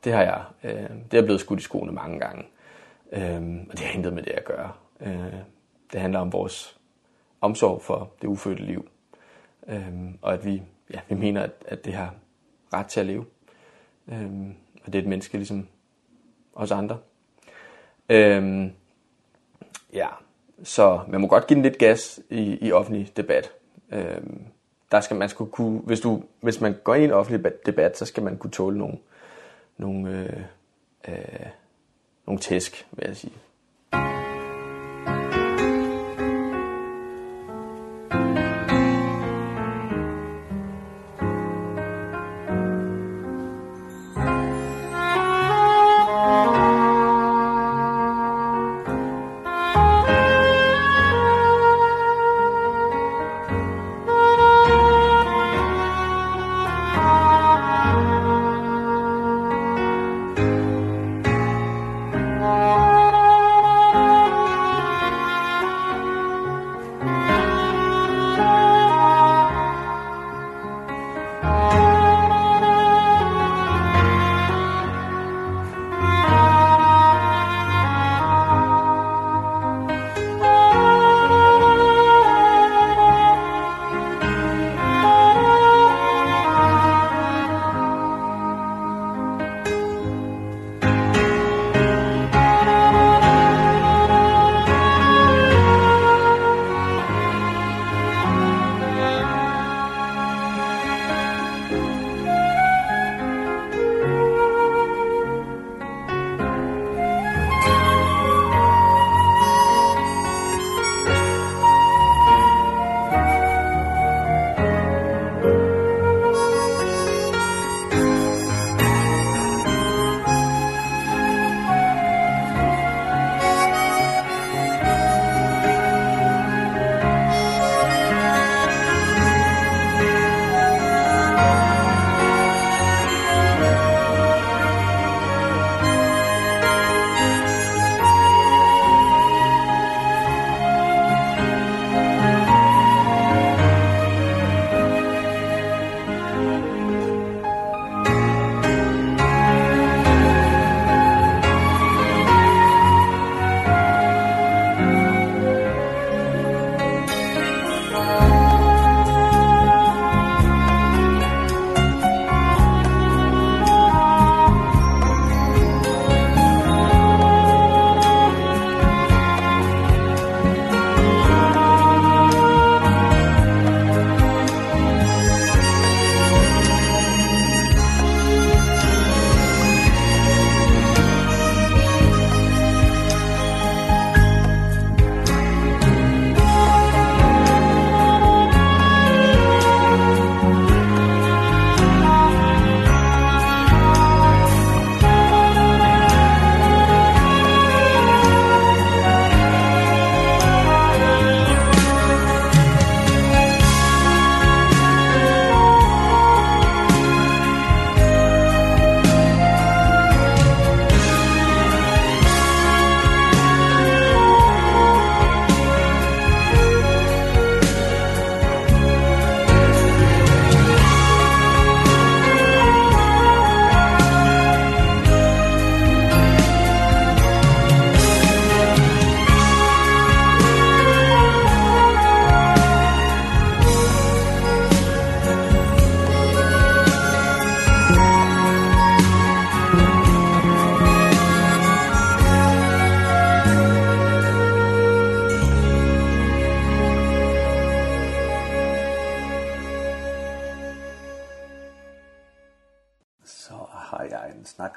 Det har jeg, øh, det er blevet skudt i skoene mange gange. Ehm og det har intet med det at gøre. Øh, det handler om vores omsorg for det ufødte liv. Ehm og at vi ja, vi mener at at det har ret til at leve. Ehm og det er et menneske ligesom os andre. Ehm ja, så man må godt give den lidt gas i i offentlig debat. Ehm der skal man skulle kunne hvis du hvis man går i en offentlig debat, så skal man kunne tåle nogle nogle øh, øh nogle tæsk, vil jeg sige.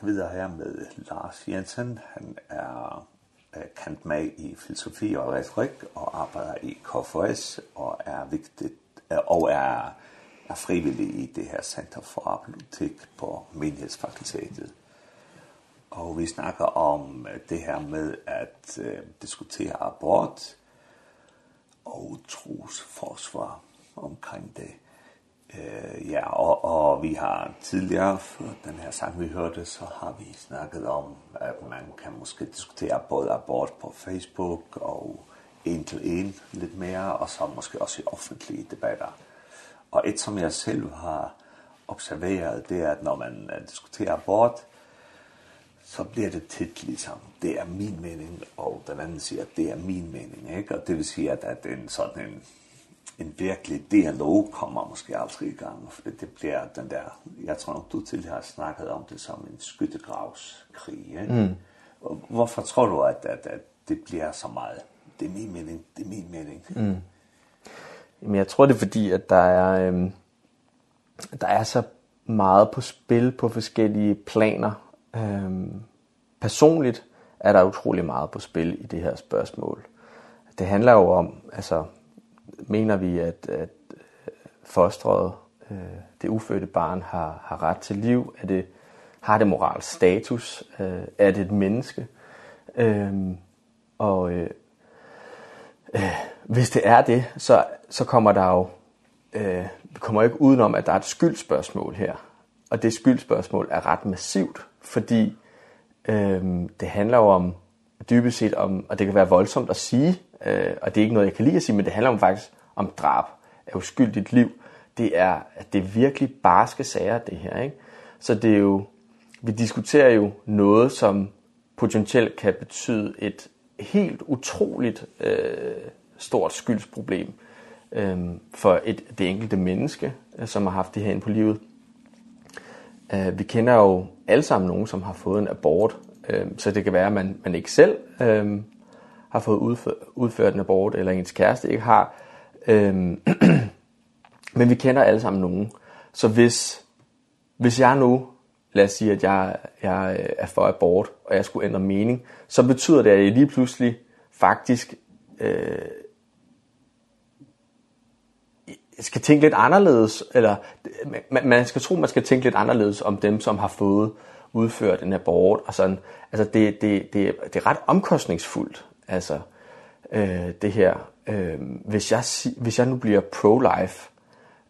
videre her med Lars Jensen. Han er kendt med i filosofi og retorik og arbejder i KFS og er vigtigt og er er frivillig i det her Center for Apolotik på Menighedsfakultetet. Og vi snakker om det her med at øh, diskutere abort og trosforsvar omkring det. Eh ja, og, og vi har tidligere, for den her sang vi hørte, så har vi snakket om, at man kan måske diskutere både abort på Facebook og en til en lidt mere, og så måske også i offentlige debatter. Og et, som jeg selv har observeret, det er, at når man diskuterer abort, så bliver det tit ligesom, det er min mening, og den anden siger, det er min mening, ikke? Og det vil sige, at, at en sådan en en virkelig dialog kommer måske aldrig i gang. For det bliver den der, jeg tror nok du til har snakket om det som en skyttegravskrig. Ikke? Mm. Hvorfor tror du, at, at, at det bliver så meget? Det er min mening, det er min mening. Mm.
Men jeg tror det er fordi, at der er, øhm, der er så meget på spil på forskellige planer. Øhm, personligt er der utrolig meget på spil i det her spørgsmål. Det handler jo om, altså mener vi, at, at fostret, øh, det ufødte barn, har, har ret til liv? Er det, har det moral status? Øh, er det et menneske? Ehm og øh, øh, hvis det er det, så, så kommer der jo eh vi kommer ikke udenom, at der er et skyldspørgsmål her. Og det skyldspørgsmål er ret massivt, fordi ehm det handler jo om, dybest set om, og det kan være voldsomt at sige, Eh og det er ikke noget, jeg kan lide at sige, men det handler om faktisk om drab af uskyldigt liv. Det er, at det er virkelig barske sager, det her. Ikke? Så det er jo, vi diskuterer jo noget, som potentielt kan betyde et helt utroligt øh, stort skyldsproblem øh, for et, det enkelte menneske, som har haft det her ind på livet. Øh, vi kender jo alle sammen nogen, som har fået en abort, øh, så det kan være, at man, man ikke selv øh, har fået udført, udført en abort, eller ens kæreste ikke har. Øhm, men vi kender alle sammen nogen. Så hvis, hvis jeg nu, lad os sige, at jeg, jeg er for abort, og jeg skulle ændre mening, så betyder det, at jeg lige pludselig faktisk øh, skal tænke lidt anderledes, eller man, man skal tro, man skal tænke lidt anderledes om dem, som har fået udført en abort, og sådan. Altså, det, det, det, det er ret omkostningsfuldt Altså øh, det her øh, hvis jeg hvis jeg nu bliver pro life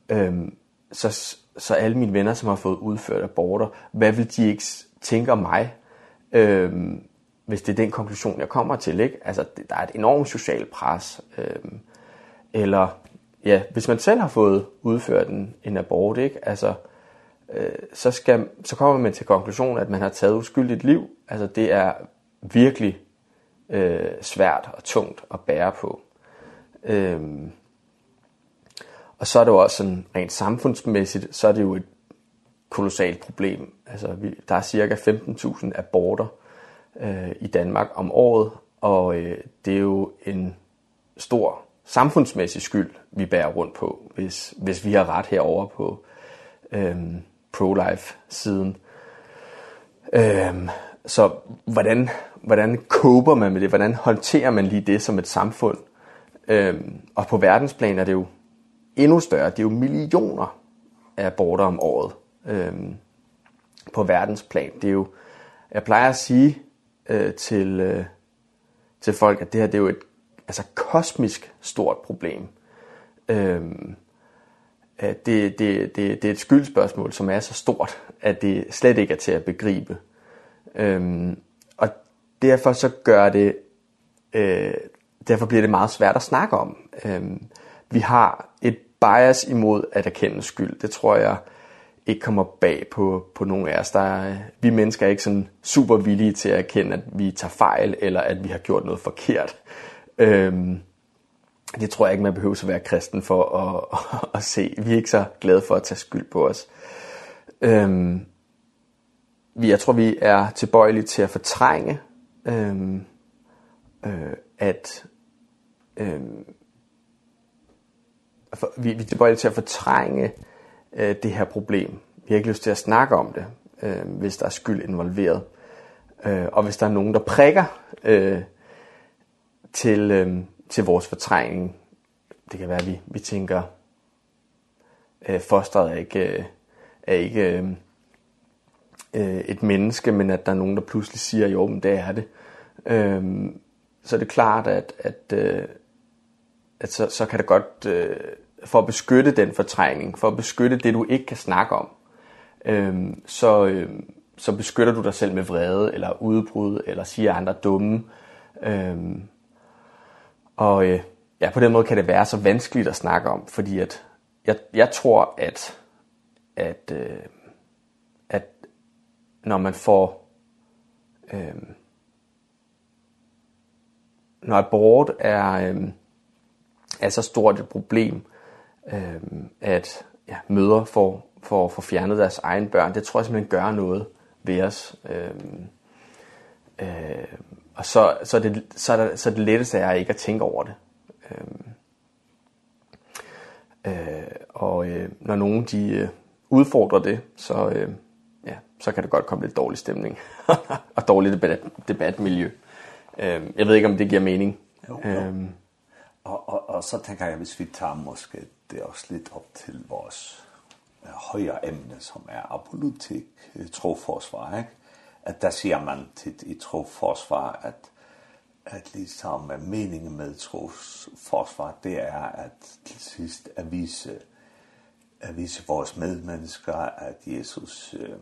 øh, så så alle mine venner som har fået udført aborter, hvad vil de ikke tænke om mig? Øh, hvis det er den konklusion jeg kommer til, ikke? Altså der er et enormt socialt pres. Øh, eller ja, hvis man selv har fået udført en, en abort, ikke? Altså øh, så skal så kommer man til konklusionen at man har taget uskyldigt liv. Altså det er virkelig øh, svært og tungt at bære på. Øhm, og så er det jo også sådan, rent samfundsmæssigt, så er det jo et kolossalt problem. Altså, vi, der er cirka 15.000 aborter øh, i Danmark om året, og øh, det er jo en stor samfundsmæssig skyld, vi bærer rundt på, hvis, hvis vi har ret herover på øh, pro-life-siden. Øhm, Så hvordan hvordan koper man med det? Hvordan håndterer man lige det som et samfund? Ehm og på verdensplan er det jo endnu større. Det er jo millioner af aborter om året. Ehm på verdensplan. Det er jo jeg plejer at sige øh, til øh, til folk at det her det er jo et altså kosmisk stort problem. Ehm det det det det er et skyldspørgsmål som er så stort at det slet ikke er til at begribe. Øhm, og derfor så gør det, øh, derfor bliver det meget svært at snakke om. Ehm vi har et bias imod at erkende skyld. Det tror jeg ikke kommer bag på, på nogen af os. Der er, vi mennesker er ikke sådan super villige til at erkende, at vi tager fejl, eller at vi har gjort noget forkert. Ehm det tror jeg ikke, man behøver at være kristen for at, at, at se. Vi er ikke så glade for at tage skyld på os. Ehm vi jeg tror vi er tilbøjelige til at fortrænge ehm øh, at ehm for, vi vi er tilbøjelige til at fortrænge øh, det her problem. Vi har ikke lyst til at snakke om det, øh, hvis der er skyld involveret. Øh, og hvis der er nogen der prikker øh, til øh, til vores fortrængning. Det kan være vi vi tænker øh, fosteret er ikke er ikke øh, øh, et menneske, men at der er nogen, der pludselig siger, jo, men det er det. Øhm, så er det klart, at, at, øh, at så, så kan det godt, øh, for at beskytte den fortrængning, for at beskytte det, du ikke kan snakke om, øhm, så, øh, så beskytter du dig selv med vrede, eller udbrud, eller siger andre dumme. Øhm, og øh, ja, på den måde kan det være så vanskeligt at snakke om, fordi at jeg, jeg tror, at, at øh, når man får ehm når abort er øh, er så stort et problem ehm at ja, mødre får får får fjernet deres egen børn. Det tror jeg simpelthen gør noget ved os. Ehm øh, og så så det så er det, så det letteste er ikke at tænke over det. Ehm øh, og øh, når nogen de øh, udfordrer det, så øh, så kan det godt komme lidt dårlig stemning og dårligt debat, debatmiljø. Ehm jeg ved ikke, om det giver mening.
Jo, jo. Og, og, og så tænker jeg, hvis vi tager måske det også lidt op til vores øh, højere emne, som er apolitik troforsvar, ikke? at der siger man tit i troforsvar, at, at ligesom meningen med troforsvar, det er at til sidst at vise, at vise vores medmennesker, at Jesus øh,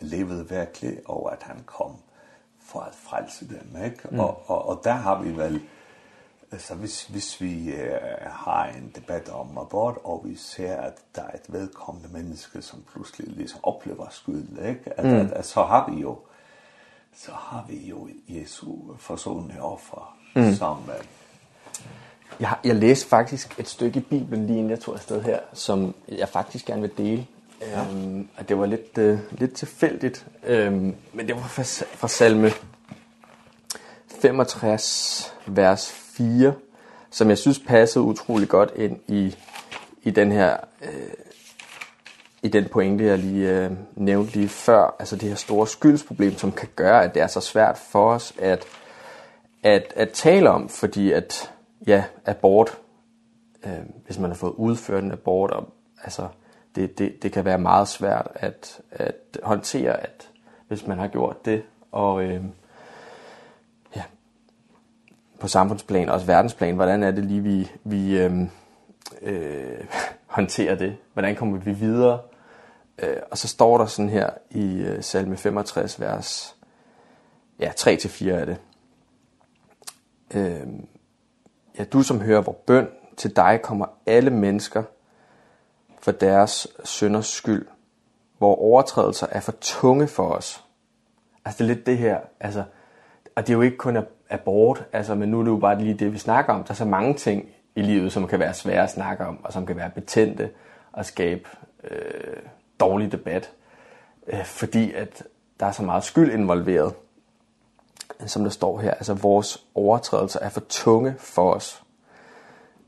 levede virkelig, og at han kom for at frelse dem. Ikke? Mm. Og, og, og der har vi vel, så hvis, hvis vi øh, har en debat om abort, og vi ser, at der er et vedkommende menneske, som pludselig liksom oplever skyld, ikke? At, mm. at, at, så har vi jo så har vi jo Jesu forsonende offer, mm. som... Øh,
Jeg, har, jeg læste faktisk et stykke i Bibelen lige inden jeg tog afsted her, som jeg faktisk gerne vil dele, Ehm at det var lidt uh, lidt tilfældigt. Ehm men det var fra, fra salme 65 vers 4 som jeg synes passede utrolig godt ind i i den her øh, i den pointe jeg lige øh, nævnte lige før, altså det her store skyldsproblem som kan gøre at det er så svært for os at at at tale om, fordi at ja, abort øh, hvis man har fået udført en abort og altså det, det, det kan være meget svært at, at håndtere, at hvis man har gjort det, og øh, ja, på samfundsplan, også verdensplan, hvordan er det lige, vi, vi øh, øh, håndterer det? Hvordan kommer vi videre? Øh, og så står der sådan her i øh, salme 65, vers ja, 3-4 er det. Øh, ja, du som hører vor bøn, til dig kommer alle mennesker – for deres synders skyld, hvor overtrædelser er for tunge for os. Altså det er lidt det her, altså, og det er jo ikke kun abort, altså, men nu er det jo bare lige det, vi snakker om. Der er så mange ting i livet, som kan være svære at snakke om, og som kan være betændte og skabe øh, dårlig debat, øh, fordi at der er så meget skyld involveret, som der står her. Altså vores overtrædelser er for tunge for os.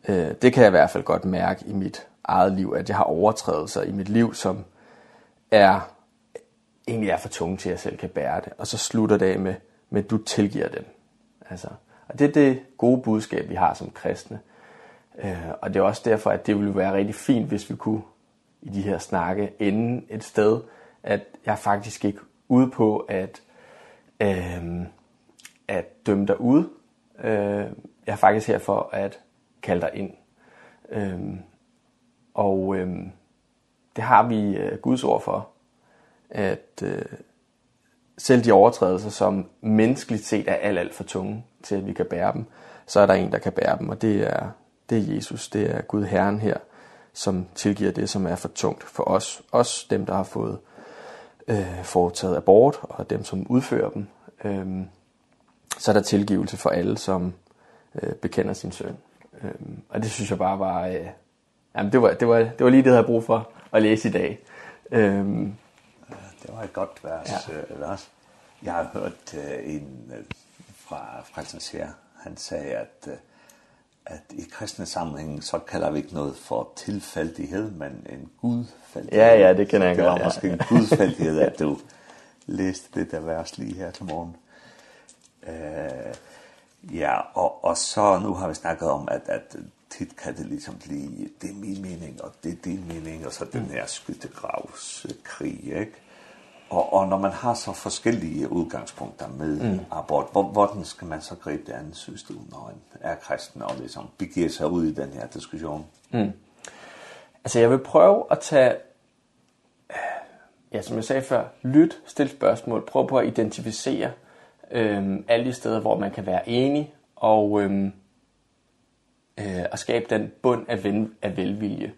Øh, det kan jeg i hvert fald godt mærke i mit eget liv, at jeg har overtrædelser i mit liv, som er egentlig er for tunge til, at jeg selv kan bære det. Og så slutter det af med, men du tilgiver dem. Altså, og det er det gode budskab, vi har som kristne. Øh, og det er også derfor, at det ville være rigtig fint, hvis vi kunne i de her snakke ende et sted, at jeg faktisk ikke ude på at, øh, at dømme dig ud. Øh, jeg er faktisk her for at kalde dig ind. Øh, Og øh, det har vi øh, Guds ord for, at øh, selv de overtrædelser, som menneskeligt set er alt, alt for tunge til, at vi kan bære dem, så er der en, der kan bære dem, og det er, det er Jesus, det er Gud Herren her, som tilgiver det, som er for tungt for os. Os, dem, der har fået øh, foretaget abort, og dem, som udfører dem. Øhm, så er der tilgivelse for alle, som øh, bekender sin søn. Øhm, og det synes jeg bare var, øh, Jamen det var det var det var lige det jeg havde brug for at læse i dag. Ehm
det var et godt vers,
ja.
Lars. Jeg har hørt uh, en uh, fra Frelsens Herre. Han sagde at uh, at i kristne sammenhæng så kalder vi ikke noget for tilfældighed, men en gudfældighed.
Ja, ja, det kan jeg godt.
Det var
måske ja,
en gudfældighed, at du læste det der vers lige her til morgen. Uh, ja, og, og så nu har vi snakket om, at, at tit kan det liksom blive, det er min mening, og det er din mening, og så den her skyttegravskrig, ikke? Og, og når man har så forskellige udgangspunkter med mm. abort, hvor, hvordan skal man så gribe det andet system, når en er kristen og ligesom begiver sig ud i den her diskussion? Mm.
Altså jeg vil prøve at tage, ja som jeg sagde før, lyt, stil spørgsmål, prøv på at identificere øhm, alle de steder, hvor man kan være enig, og øhm, øh, og skabe den bund af, ven, af velvilje.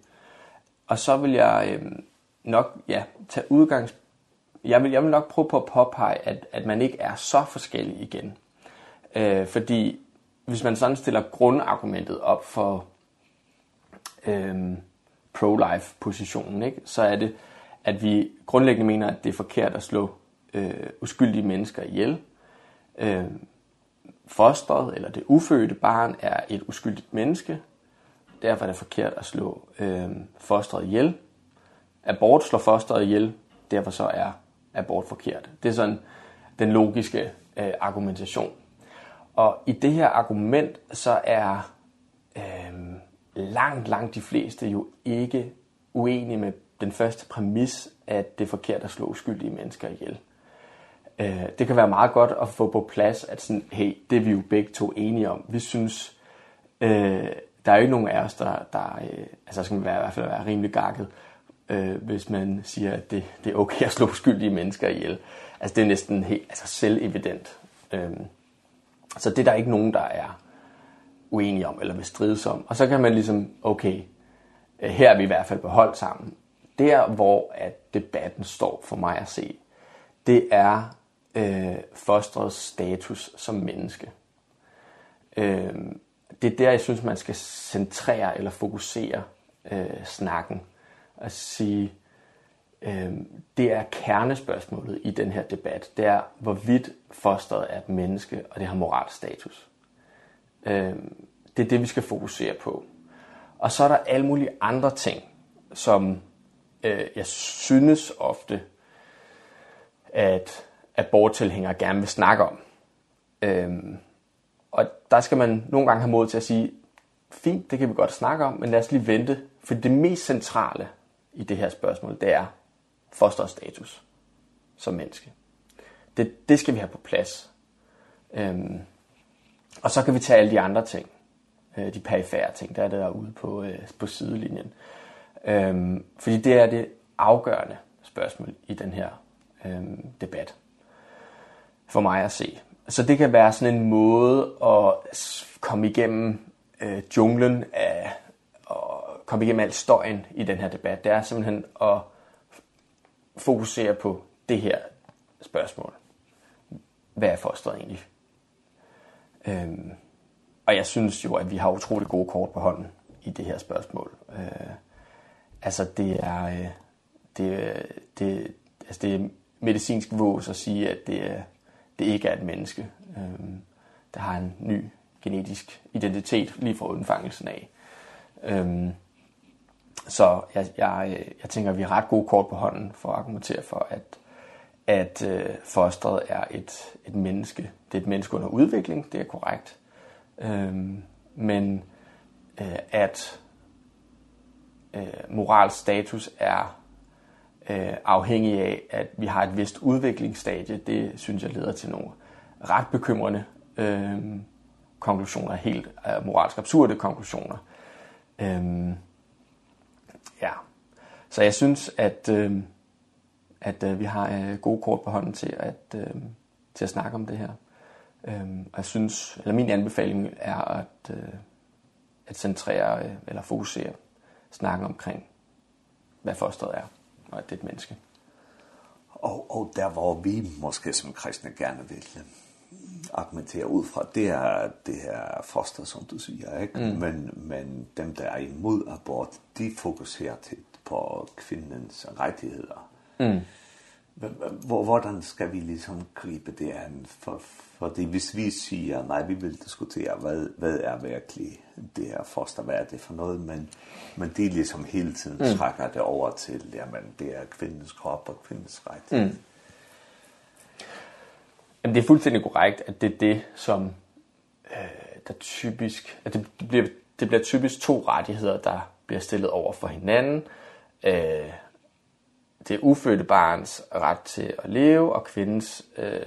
Og så vil jeg øh, nok ja, tage udgangs... Jeg vil, jeg vil nok prøve på at påpege, at, at man ikke er så forskellig igen. Øh, fordi hvis man sådan stiller grundargumentet op for ehm pro-life-positionen, ikke, så er det, at vi grundlæggende mener, at det er forkert at slå øh, uskyldige mennesker ihjel. Øh, fosteret eller det ufødte barn er et uskyldigt menneske. Derfor er det forkert at slå øh, fosteret ihjel. Abort slår fosteret ihjel, derfor så er abort forkert. Det er sådan den logiske øh, argumentation. Og i det her argument så er øh, langt, langt de fleste jo ikke uenige med den første præmis, at det er forkert at slå uskyldige mennesker ihjel. Eh det kan være meget godt at få på plads, at sådan, hey, det er vi jo begge to enige om. Vi synes, øh, der er jo ikke nogen af os, der, der øh, altså skal man være, i hvert fald være rimelig gakket, øh, hvis man siger, at det, det er okay at slå skyldige mennesker ihjel. Altså det er næsten helt altså selvevident. Øh, så det er der ikke nogen, der er uenige om eller vil strides om. Og så kan man ligesom, okay, her er vi i hvert fald på hold sammen. Der, hvor at debatten står for mig at se, det er øh, fosterets status som menneske. Ehm det er der, jeg synes, man skal centrere eller fokusere øh, snakken. At sige, øh, det er kernespørgsmålet i den her debat. Det er, hvorvidt fosteret er et menneske, og det har moralsk status. Ehm det er det, vi skal fokusere på. Og så er der alle mulige andre ting, som øh, jeg synes ofte, at aborttilhængere gerne vil snakke om. Ehm og der skal man nogle gange have mod til at sige fint, det kan vi godt snakke om, men lad os lige vente, for det mest centrale i det her spørgsmål, det er fosterets status som menneske. Det det skal vi have på plads. Ehm og så kan vi tage alle de andre ting. Eh de perifære ting, der er det der ude på på sidelinjen. Ehm fordi det er det afgørende spørgsmål i den her ehm debat for mig at se. Så det kan være sådan en måde at komme igennem øh, junglen af og komme igennem al støjen i den her debat. Det er simpelthen at fokusere på det her spørgsmål. Hvad er fosteret egentlig? Øhm, og jeg synes jo, at vi har utrolig gode kort på hånden i det her spørgsmål. Øh, altså det er, det, det, altså det er medicinsk vås at sige, at det er det ikke er et menneske. Ehm der har en ny genetisk identitet lige fra undfangelsen af. Ehm så jeg, jeg, jeg tænker, vi har ret gode kort på hånden for at argumentere for, at, at øh, fosteret er et, et menneske. Det er et menneske under udvikling, det er korrekt. Ehm men øh, at øh, moralstatus er øh, afhængig af, at vi har et vist udviklingsstadie. Det synes jeg leder til nogle ret bekymrende øh, konklusioner, helt øh, moralsk absurde konklusioner. Ehm ja. Så jeg synes, at, øh, at øh, vi har øh, gode kort på hånden til at, øh, til at snakke om det her. Ehm jeg synes eller min anbefaling er at øh, at centrere eller fokusere snakken omkring hvad fosteret er og at det er et menneske.
Og, og der hvor vi måske som kristne gerne vil argumentere ud fra, det er det her foster, som du siger, ikke? Mm. Men, men dem, der er imod abort, de fokuserer tit på kvindens rettigheder. Mm hvor, hvordan skal vi liksom gripe det an? For, for det, hvis vi siger, nej, vi vil diskutere, hvad, hvad er virkelig det her foster, hvad er det for noget, men, men det liksom hele tiden mm. trækker det over til, jamen, det er kvindens krop og kvindens ret. Mm.
Jamen, det er fuldstændig korrekt, at det er det, som øh, der typisk, at det, det, bliver, det bliver typisk to rettigheder, der bliver stillet over for hinanden, øh, det ufødte barns ret til at leve og kvindens øh,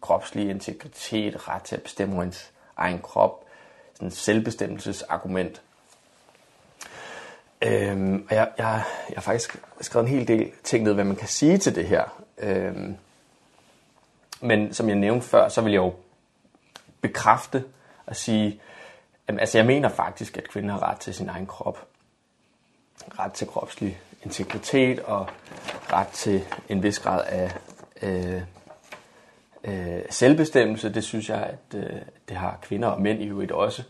kropslige integritet, ret til at bestemme hendes egen krop, sådan et selvbestemmelsesargument. Øhm, og jeg, jeg, jeg har faktisk skrevet en hel del ting ned, hvad man kan sige til det her. Øhm, men som jeg nævnte før, så vil jeg jo bekræfte og sige, jamen, altså jeg mener faktisk, at kvinden har ret til sin egen krop. Ret til kropslig integritet og ret til en vis grad af øh, øh, selvbestemmelse, det synes jeg, at øh, det har kvinder og mænd i øvrigt også.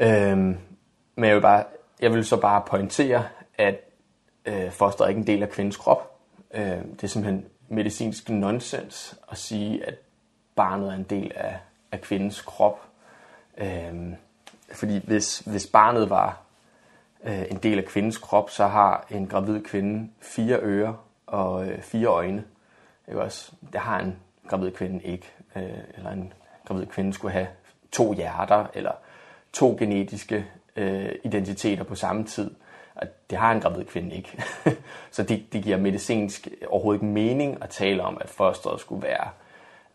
Øhm, men jeg vil, bare, jeg vil så bare pointere, at øh, foster er ikke en del af kvindens krop. Øh, det er simpelthen medicinsk nonsens at sige, at barnet er en del af, af kvindens krop. Øhm, fordi hvis, hvis barnet var øh, en del af kvindens krop, så har en gravid kvinde fire ører og øh, fire øjne. Ikke også? Det har en gravid kvinde ikke. Øh, eller en gravid kvinde skulle have to hjerter eller to genetiske øh, identiteter på samme tid. Og det har en gravid kvinde ikke. så det, det giver medicinsk overhovedet ikke mening at tale om, at fosteret skulle være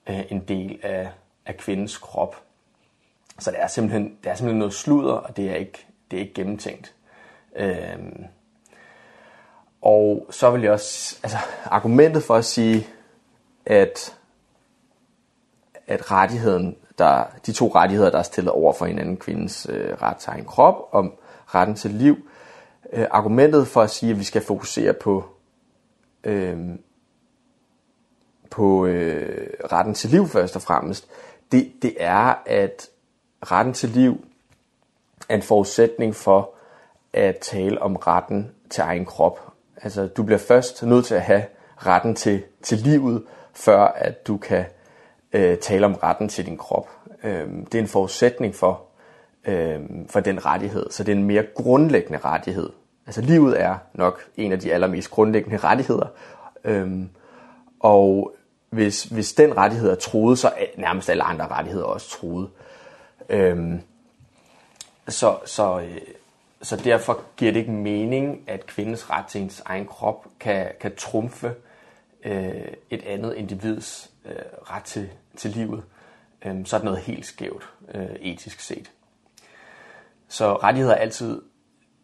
øh, en del af, af kvindens krop. Så det er simpelthen, det er simpelthen noget sludder, og det er ikke, det er ikke gennemtænkt. Øhm, og så vil jeg også, altså argumentet for at sige, at, at rettigheden, der, de to rettigheder, der er stillet over for hinanden, kvindens øh, ret til egen krop og retten til liv, øh, argumentet for at sige, at vi skal fokusere på, øh, på øh, retten til liv først og fremmest, det, det er, at retten til liv er en forudsætning for, at tale om retten til egen krop. Altså du bliver først nødt til at have retten til til livet før at du kan øh, tale om retten til din krop. Ehm det er en forudsætning for ehm for den rettighed, så det er en mere grundlæggende rettighed. Altså livet er nok en af de allermest grundlæggende rettigheder. Ehm og hvis hvis den rettighed er troet, så er nærmest alle andre rettigheder også troet. Ehm så så så derfor giver det ikke mening at kvindens ret til ens egen krop kan kan trumfe øh, et andet individs øh, ret til til livet. Ehm så er det noget helt skævt øh, etisk set. Så rettigheder er altid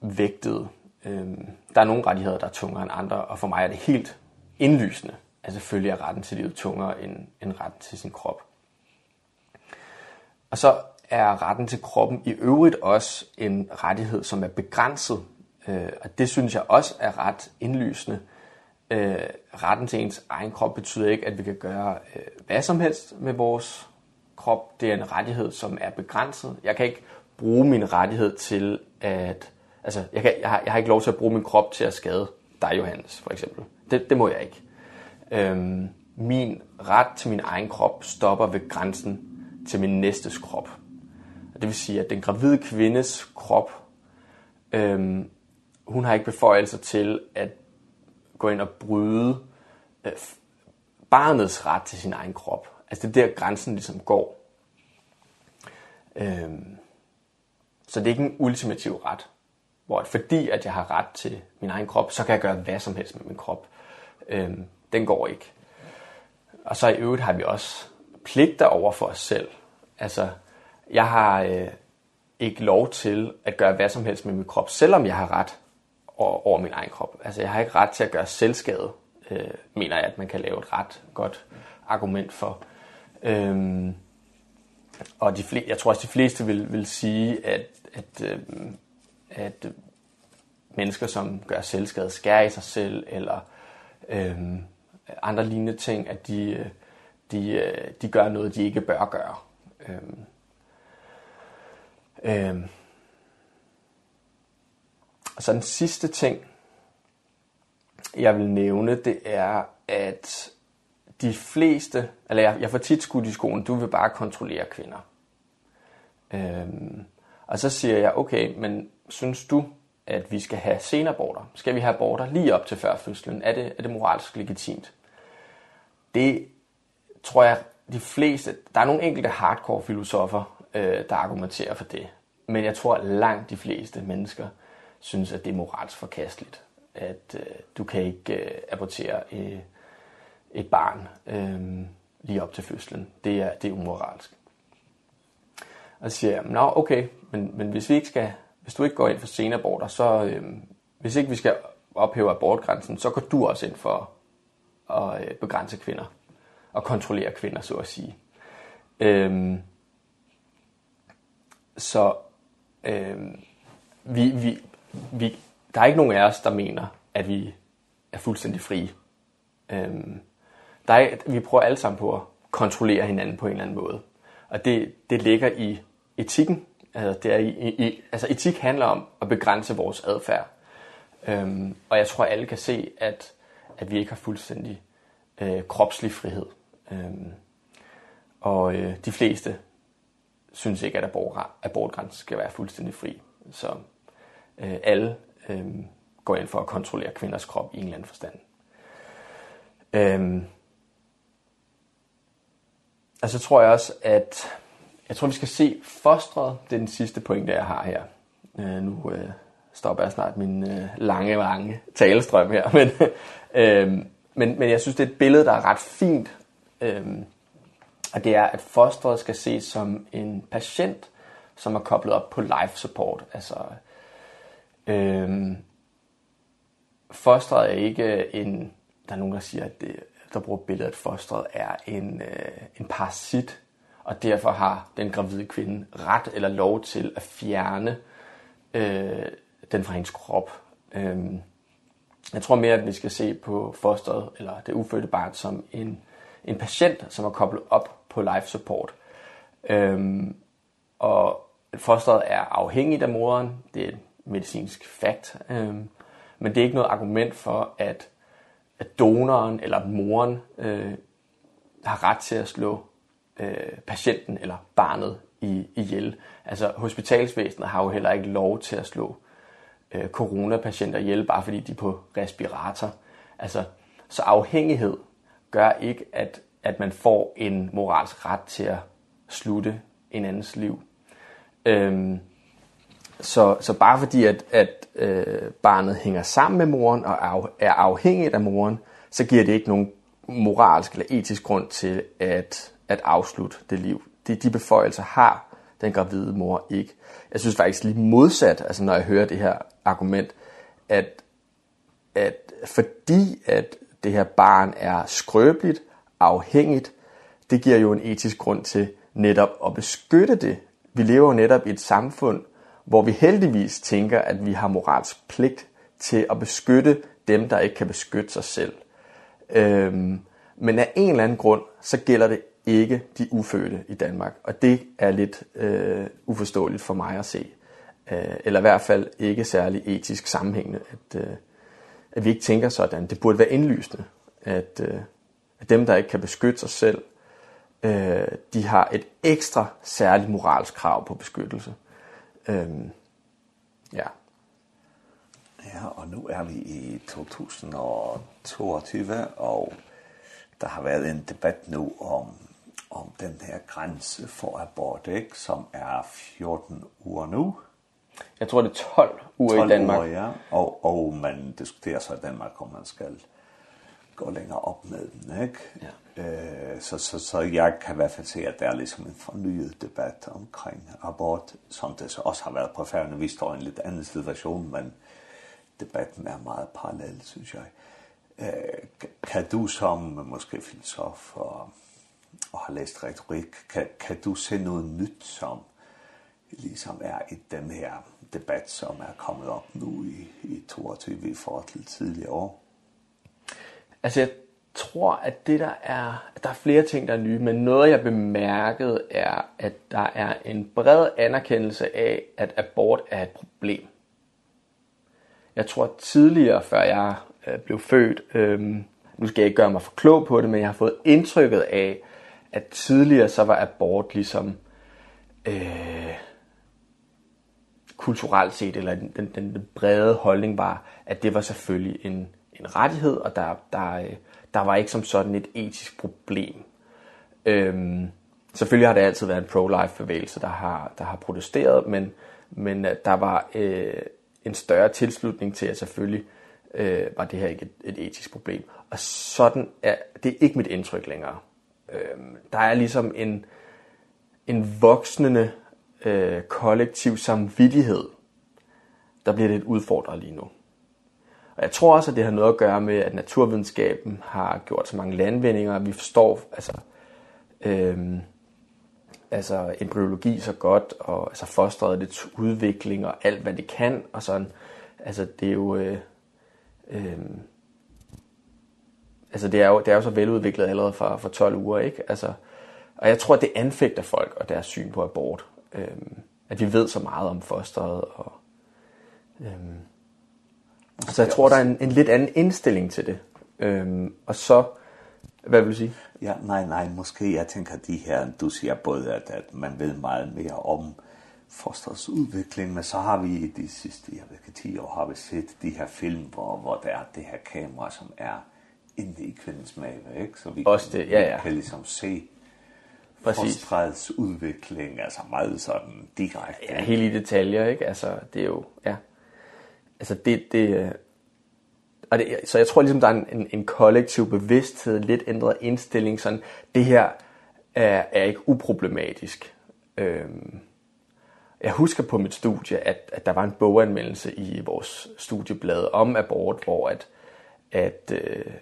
vægtet. Ehm der er nogle rettigheder der er tungere end andre, og for mig er det helt indlysende. Altså selvfølgelig er retten til livet tungere end en retten til sin krop. Og så er retten til kroppen i øvrigt også en rettighed, som er begrænset. Eh og det synes jeg også er ret indlysende. Eh retten til ens egen krop betyder ikke, at vi kan gøre øh, hvad som helst med vores krop. Det er en rettighed, som er begrænset. Jeg kan ikke bruge min rettighed til at... Altså, jeg, kan, jeg, har, jeg har ikke lov til at bruge min krop til at skade dig, Johannes, for eksempel. Det, det må jeg ikke. Ehm min ret til min egen krop stopper ved grænsen til min næstes krop. Det vil sige, at den gravide kvindes krop, ehm hun har ikke beføjelser til at gå ind og bryde øh, barnets ret til sin egen krop. Altså det er der grænsen ligesom går. Ehm så det er ikke en ultimativ ret. Hvor at fordi at jeg har ret til min egen krop, så kan jeg gøre hvad som helst med min krop. Ehm den går ikke. Og så i øvrigt har vi også pligter over for os selv. Altså jeg har øh, ikke lov til at gøre hvad som helst med min krop, selvom jeg har ret over, over min egen krop. Altså jeg har ikke ret til at gøre selvskade, øh, mener jeg, at man kan lave et ret godt argument for. Øhm, og de fleste, jeg tror også de fleste vil, vil sige, at, at, øh, at mennesker, som gør selvskade, skærer i sig selv, eller øh, andre lignende ting, at de, de, de gør noget, de ikke bør gøre. Øhm, Øhm. Og så den sidste ting, jeg vil nævne, det er, at de fleste, eller jeg, jeg får tit skudt i skoen, du vil bare kontrollere kvinder. Øhm, og så siger jeg, okay, men synes du, at vi skal have senaborter? Skal vi have aborter lige op til før fødslen? Er det, er det moralsk legitimt? Det tror jeg, de fleste, der er nogle enkelte hardcore filosofer, øh, der argumenterer for det. Men jeg tror, langt de fleste mennesker synes, at det er moralsk forkasteligt, at øh, du kan ikke øh, abortere øh, et barn øh, lige op til fødslen. Det er, det er umoralsk. Og så siger jeg, nå okay, men, men hvis, vi ikke skal, hvis du ikke går ind for senaborter, så øh, hvis ikke vi skal ophæve abortgrænsen, så går du også ind for at øh, begrænse kvinder og kontrollere kvinder, så at sige. Øhm, Så ehm vi, vi, vi, der er ikke nogen af os, der mener, at vi er fuldstændig frie. Øhm, der er, vi prøver alle sammen på at kontrollere hinanden på en eller anden måde. Og det, det ligger i etikken. Altså, det er i, i, altså etik handler om at begrænse vores adfærd. Øhm, og jeg tror, alle kan se, at, at vi ikke har fuldstændig øh, kropslig frihed. Øhm, og øh, de fleste synes ikke, at abort, abortgrænsen skal være fuldstændig fri. Så øh, alle øh, går ind for at kontrollere kvinders krop i en eller anden forstand. Øhm, og så tror jeg også, at jeg tror, vi skal se fostret. Det er den sidste pointe, jeg har her. Øh, nu øh, stopper jeg snart min øh, lange, lange talestrøm her. Men, øh, men, men jeg synes, det er et billede, der er ret fint. Øh, Og det er, at fosteret skal ses som en patient, som er koblet op på life support. Altså, øh, fosteret er ikke en, der er nogen, der siger, at det, der bruger billedet, at fosteret er en, øh, en parasit, og derfor har den gravide kvinde ret eller lov til at fjerne øh, den fra hendes krop. Øh, jeg tror mere, at vi skal se på fosteret eller det ufødte barn som en, en patient, som er koblet op på life support. Øhm, og fosteret er afhængigt af moren. Det er et medicinsk fakt. Øhm, men det er ikke noget argument for, at, at donoren eller moren øh, har ret til at slå øh, patienten eller barnet i, ihjel. Altså hospitalsvæsenet har jo heller ikke lov til at slå øh, coronapatienter ihjel, bare fordi de er på respirator. Altså, så afhængighed gør ikke, at at man får en moralsk ret til at slutte en andens liv. Ehm så så bare fordi at at øh, barnet hænger sammen med moren og er, er afhængigt af moren, så giver det ikke nogen moralsk eller etisk grund til at at afslutte det liv. De de beføjelser har den gravide mor ikke. Jeg synes faktisk lige modsat, altså når jeg hører det her argument at at fordi at det her barn er skrøbeligt, afhængigt, det giver jo en etisk grund til netop at beskytte det. Vi lever jo netop i et samfund, hvor vi heldigvis tænker, at vi har moralsk pligt til at beskytte dem, der ikke kan beskytte sig selv. Øhm, men af en eller anden grund, så gælder det ikke de ufødte i Danmark, og det er lidt øh, uforståeligt for mig at se. Øh, eller i hvert fald ikke særlig etisk sammenhængende, at, øh, at vi ikke tænker sådan. Det burde være indlysende, at... Øh, at dem, der ikke kan beskytte sig selv, øh, de har et ekstra særligt moralsk krav på beskyttelse. Øh, ja.
Ja, og nu er vi i 2022, og der har været en debat nu om, om den her grænse for abort, ikke? som er 14 uger nu.
Jeg tror, det er 12 uger
12
i Danmark.
uger, ja. Og, og man diskuterer så i Danmark, om man skal går længere op med den, ikke?
Ja.
Øh, så, så, så jeg kan i hvert fald se, at der er ligesom en fornyet debat omkring abort, som det så også har været på færgerne. Vi står i en lidt anden situation, men debatten er meget parallel, synes jeg. Øh, kan du som måske filosof og, og har læst retorik, kan, kan du se noget nyt, som ligesom er i den her debat, som er kommet op nu i, i 22 i forhold til tidligere år?
Altså jeg tror at det der er at der er flere ting der er nye, men noget jeg bemærkede er at der er en bred anerkendelse af at abort er et problem. Jeg tror tidligere før jeg blev født, ehm nu skal jeg ikke gøre mig for klog på det, men jeg har fået indtrykket af at tidligere så var abort ligesom øh kulturelt set eller den den den brede holdning var at det var selvfølgelig en en rettighed, og der, der, der var ikke som sådan et etisk problem. Øhm, selvfølgelig har det altid været en pro-life-bevægelse, der har, der har protesteret, men, men der var øh, en større tilslutning til, at selvfølgelig øh, var det her ikke et, et etisk problem. Og sådan er, det er ikke mit indtryk længere. Øhm, der er ligesom en, en voksende øh, kollektiv samvittighed, der bliver lidt udfordret lige nu. Og jeg tror også, at det har noget at gøre med, at naturvidenskaben har gjort så mange landvendinger, vi forstår altså, øhm, altså embryologi så godt, og altså fostret dets udvikling og alt, hvad det kan, og sådan. Altså, det er jo... Øh, øh, altså, det er, jo, det er jo så veludviklet allerede for, for 12 uger, ikke? Altså, og jeg tror, at det anfægter folk og deres syn på abort. Øh, at vi ved så meget om fosteret, og... Øh, Så jeg tror, der er en, en lidt anden indstilling til det. Ehm og så, hvad vil du sige?
Ja, nej, nej, måske jeg tænker de her, du siger både, at, at man ved meget mere om fosters udvikling, men så har vi i de sidste jeg ved, 10 år har vi set de her film, hvor, hvor der er det her kamera, som er inde i kvindens mave, ikke? Så vi
Også det, ja, ja.
kan ligesom se fostrets udvikling, altså meget sådan direkte.
Ja, helt i detaljer, ikke? Altså, det er jo, ja altså det, det, og det, så jeg tror ligesom, der er en, en kollektiv bevidsthed, lidt ændret indstilling, sådan, det her er, er ikke uproblematisk. Øhm, jeg husker på mit studie, at, at der var en boganmeldelse i vores studieblad om abort, hvor at, at, øh,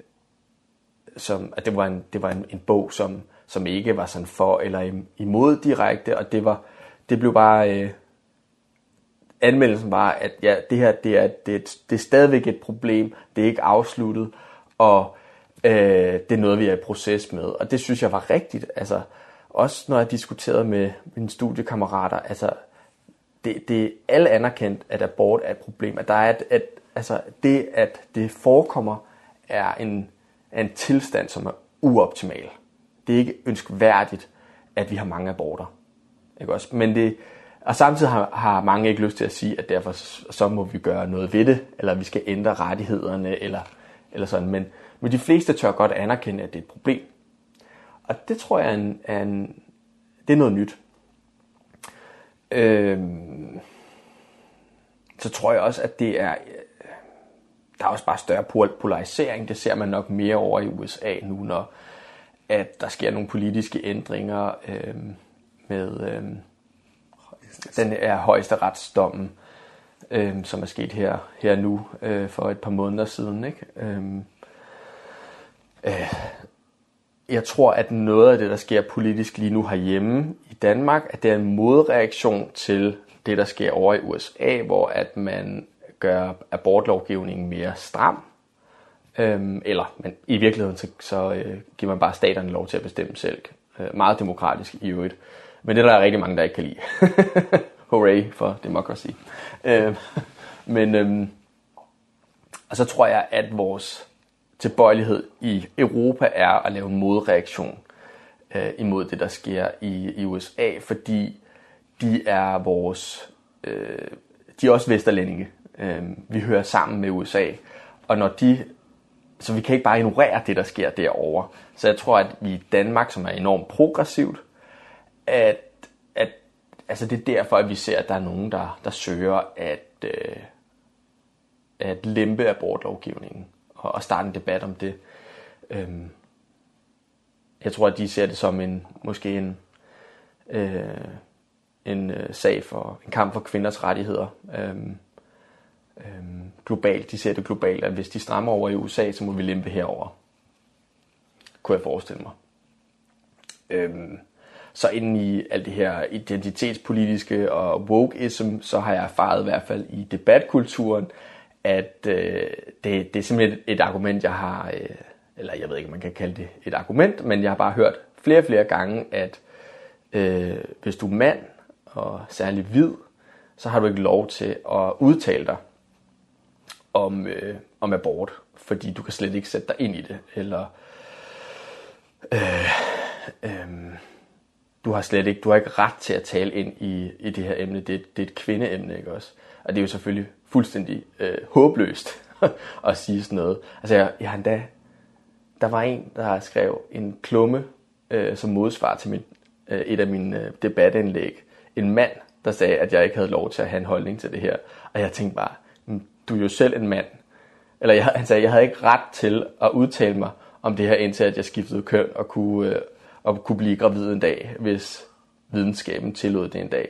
som, at det var, en, det var en, en bog, som, som ikke var sådan for eller imod direkte, og det, var, det blev bare... Øh, anmeldelsen var, at ja, det her det er, det, er, det er stadigvæk et problem, det er ikke afsluttet, og øh, det er noget, vi er i proces med. Og det synes jeg var rigtigt. Altså, også når jeg diskuterede med mine studiekammerater, altså, det, det er alle anerkendt, at abort er et problem. At, der er et, at altså, det, at det forekommer, er en, er en tilstand, som er uoptimal. Det er ikke ønskværdigt, at vi har mange aborter. Ikke også? Men det, Og samtidig har, har mange ikke lyst til at sige, at derfor så må vi gøre noget ved det, eller vi skal ændre rettighederne, eller, eller sådan. Men, men de fleste tør godt anerkende, at det er et problem. Og det tror jeg er, en, er en, det er noget nyt. Øhm, så tror jeg også, at det er, der er også bare større polarisering. Det ser man nok mere over i USA nu, når at der sker nogle politiske ændringer øhm, med... Øhm, den er højesteretsdommen ehm som er sket her her nu øh, for et par måneder siden, ikke? Ehm øh, jeg tror at noget af det der sker politisk lige nu herhjemme i Danmark, at det er en modreaktion til det der sker over i USA, hvor at man gør abortlovgivningen mere stram. Ehm eller men i virkeligheden så, så øh, giver man bare staterne lov til at bestemme selv. Øh, meget demokratisk i øvrigt. Øh, Men det er der rigtig mange, der ikke kan lide. Hooray for democracy. Øh, men ehm og så tror jeg, at vores tilbøjelighed i Europa er at lave en modreaktion øh, imod det, der sker i, i USA, fordi de er vores... Øh, de er også vesterlændinge. Øh, vi hører sammen med USA. Og når de så vi kan ikke bare ignorere det der sker derovre. Så jeg tror at vi i Danmark som er enormt progressivt at at altså det er derfor at vi ser at der er nogen der der søger at øh, at lempe abortlovgivningen og, og starte en debat om det. Ehm jeg tror at de ser det som en måske en øh, en øh, sag for en kamp for kvinders rettigheder. Ehm ehm globalt, de ser det globalt, at hvis de strammer over i USA, så må vi lempe herover. Kunne jeg forestille mig. Ehm så inde i alt det her identitetspolitiske og wokeism, så har jeg erfaret i hvert fald i debatkulturen, at øh, det, det er simpelthen et argument, jeg har, øh, eller jeg ved ikke, om man kan kalde det et argument, men jeg har bare hørt flere og flere gange, at øh, hvis du er mand, og særlig hvid, så har du ikke lov til at udtale dig om, øh, om abort, fordi du kan slet ikke sætte dig ind i det, eller... Øh, øh, du har slet ikke, du har ikke ret til at tale ind i, i det her emne. Det, er, det er et kvindeemne, ikke også? Og det er jo selvfølgelig fuldstændig øh, håbløst at sige sådan noget. Altså, jeg, jeg har endda, der var en, der skrev en klumme øh, som modsvar til mit, øh, et af mine øh, debatindlæg. En mand, der sagde, at jeg ikke havde lov til at have en holdning til det her. Og jeg tænkte bare, du er jo selv en mand. Eller jeg, han sagde, jeg havde ikke ret til at udtale mig om det her, indtil at jeg skiftede køn og kunne, øh, at kunne blive gravid en dag, hvis videnskaben tillod det en dag.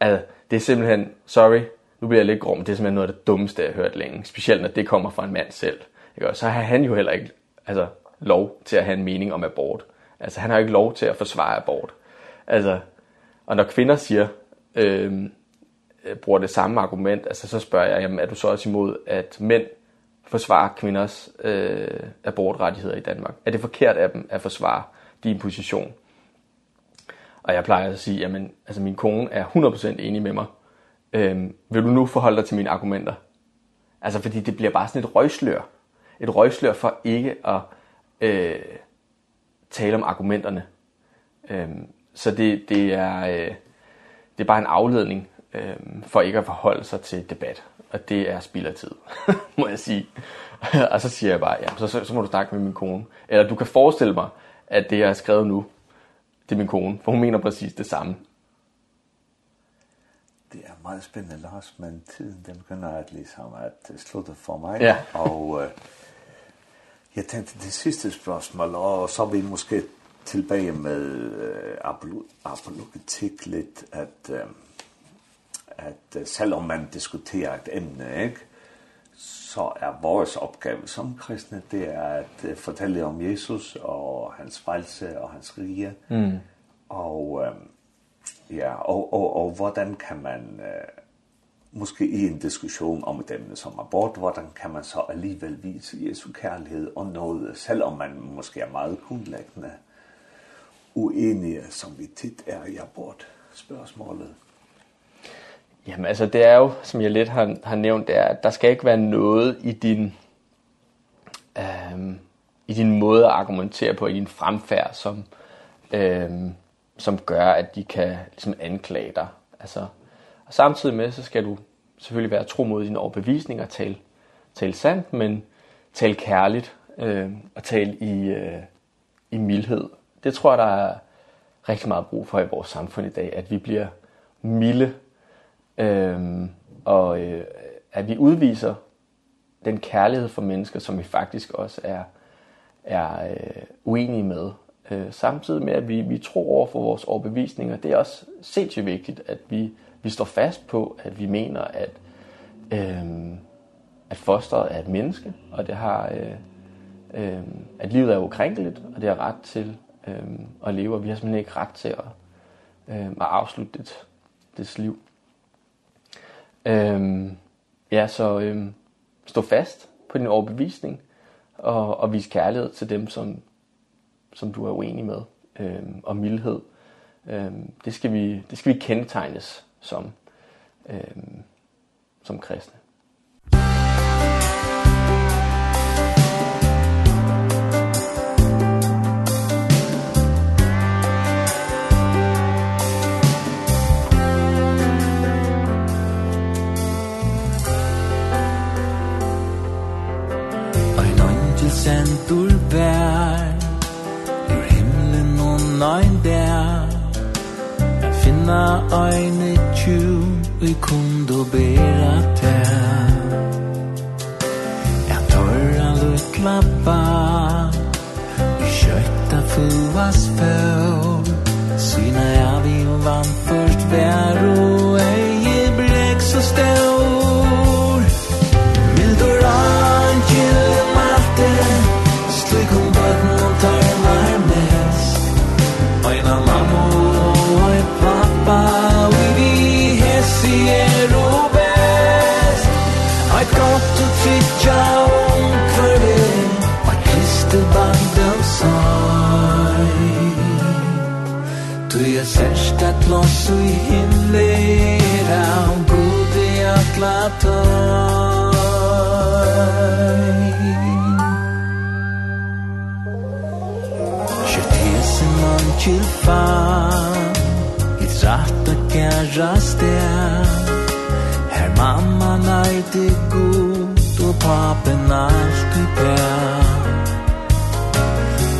Altså, det er simpelthen, sorry, nu bliver jeg lidt grum, det er simpelthen noget af det dummeste, jeg har hørt længe. Specielt når det kommer fra en mand selv. Ikke? Så har han jo heller ikke altså, lov til at have en mening om abort. Altså, han har ikke lov til at forsvare abort. Altså, og når kvinder siger, øh, bruger det samme argument, altså, så spørger jeg, jamen, er du så også imod, at mænd forsvarer kvinders øh, abortrettigheder i Danmark? Er det forkert af dem at forsvare din position. Og jeg plejer at sige, jamen, altså min kone er 100% enig med mig. Øhm, vil du nu forholde dig til mine argumenter? Altså fordi det bliver bare sådan et røgslør. Et røgslør for ikke at øh, tale om argumenterne. Øhm, så det, det, er, øh, det er bare en afledning øh, for ikke at forholde sig til debat. Og det er spild af tid, må jeg sige. og så siger jeg bare, ja, så, så, så må du snakke med min kone. Eller du kan forestille mig, at det, jeg har skrevet nu, det er min kone, for hun mener præcis det samme.
Det er meget spændende, Lars, men tiden den begynder at ligesom at slutte for mig.
Ja.
Og øh, jeg tænkte det sidste spørgsmål, og så er vi måske tilbage med øh, apologetik lidt, at, øh, at selvom man diskuterer et emne, ikke? så er vores opgave som kristne, det er at fortælle om Jesus og hans frelse og hans rige. Mm. Og øh, ja, og, og, og hvordan kan man øh, måske i en diskussion om et emne som abort, hvordan kan man så alligevel vise Jesu kærlighed og noget, selvom man måske er meget grundlæggende uenige, som vi tit er i abort spørgsmålet.
Jamen altså det er jo, som jeg lidt har, har nævnt, det er, at der skal ikke være noget i din, øhm, i din måde at argumentere på, i din fremfærd, som, øhm, som gør, at de kan ligesom, anklage dig. Altså, og samtidig med, så skal du selvfølgelig være tro mod dine overbevisninger, tale, tale sandt, men tale kærligt øh, og tale i, øh, i mildhed. Det tror jeg, der er rigtig meget brug for i vores samfund i dag, at vi bliver milde Øhm, og øh, at vi udviser den kærlighed for mennesker, som vi faktisk også er, er øh, uenige med. Øh, samtidig med, at vi, vi tror over for vores overbevisninger, det er også sindssygt vigtigt, at vi, vi står fast på, at vi mener, at, øh, at fosteret er et menneske, og det har, øh, øh, at livet er ukrænkeligt, og det har ret til øh, at leve, og vi har simpelthen ikke ret til at, øh, at afslutte det, dets liv. Øhm, ja, så øhm, stå fast på din overbevisning og, og vis kærlighed til dem, som, som du er uenig med, øhm, og mildhed. Øhm, det, skal vi, det skal vi kendetegnes som, øhm, som kristne.
sendur bær. Ur himlen og nøyn bær Jeg finna øyne tju Vi kundu bera tær. Jeg tørra lukla bær Vi kjøtta fuas før Syna jeg vi vant først vær og oss i himlera og i atla tøy. Kjøtese man kjilfa i tratt og gæra sted Her mamma neide god og papen alt i pæ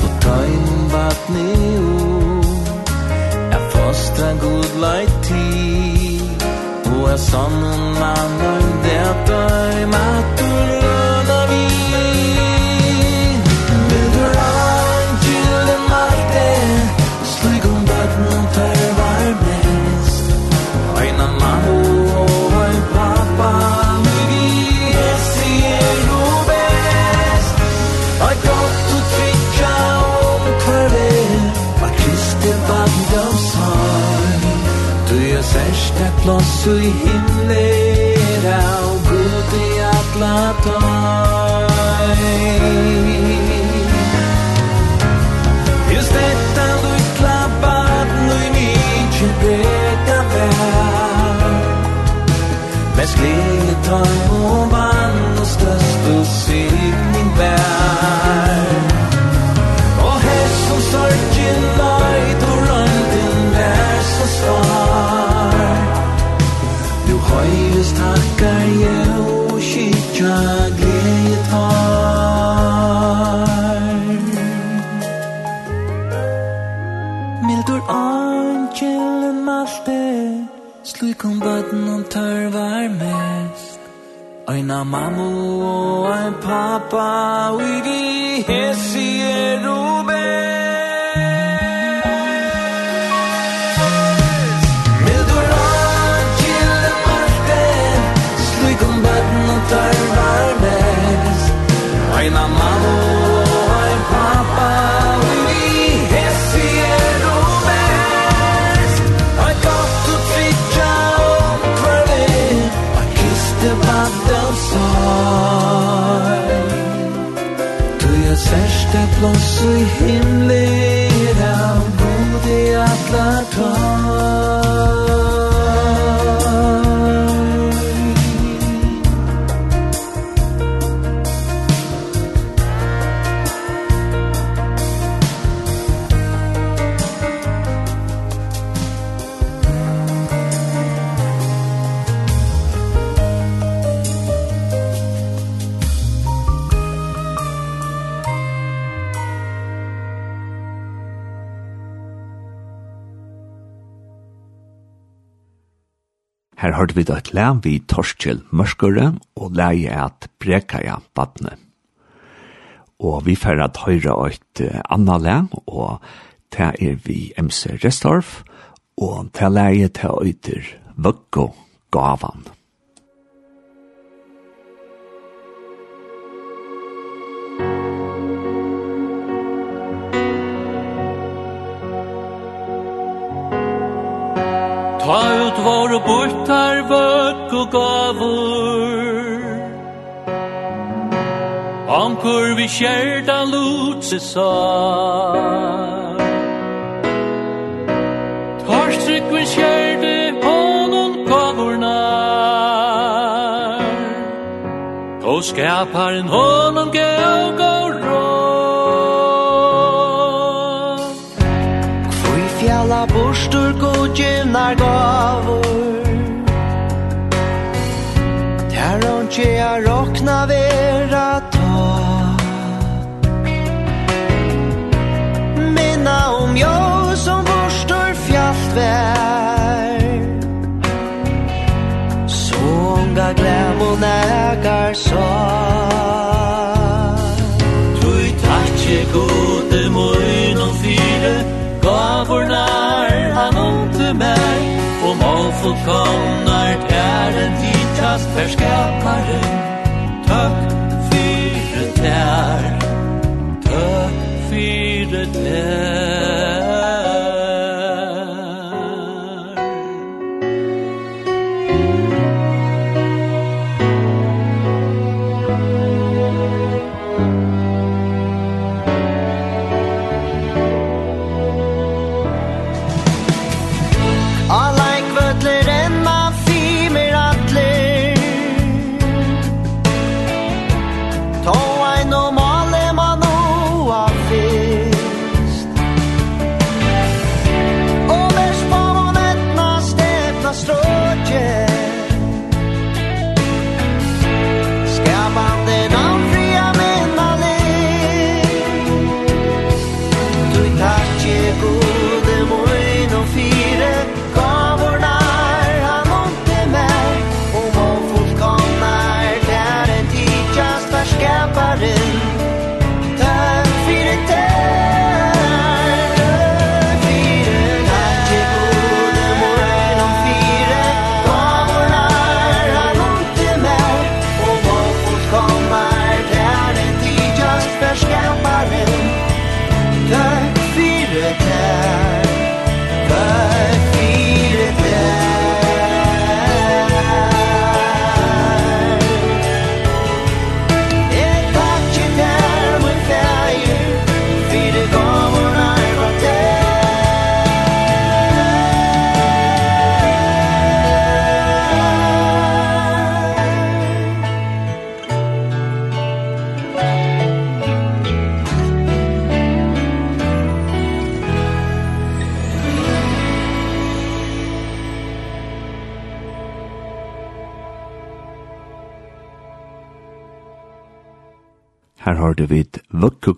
Og tøyn vatni ut lighty Who are someone I know that I'm Det plass i himmler Av god i atla tøy Just detta du klappat Nu i mitje beta vær Mest glede tøy og vann Og størst og signing vær Og hess og sorgen Light og rønden Vær så svar Kristus tackar jag och kyrka glädje tar Mildur angelen malte Sluikon böden hon törvar mest. Aina mamma og ein pappa Uidi hesi er Eina mamma Hai mamalu, hai papa, vi hessi er og best. Hai gott og trykke og hverlig Hai kiste band av sorg. Du er sørste plås i himmelig Av god i atler
tog hørte vi et lær vi Torskjell Mørskøre og leie at Brekaja badne. Og vi får at høyre et annet lær, og det er vi MC Restorff, og det leie til øyder Vøkko Gavan.
Ta ut våre bortar vøk og gavur. Ankur vi kjerda lutse sa Torstrik vi kjerde på noen gavurnar Og skaparen honom gav gav
Bostur godgivnar gavur Tär hon tjea rokna vera ta Minna om jo som bostur fjallt vær. Så hon ga gläm och nägar sa
Tui tatje gode moinon fire
Gavorna Välkomnar ären vitast förskaparen Tack för det där
Tack för det där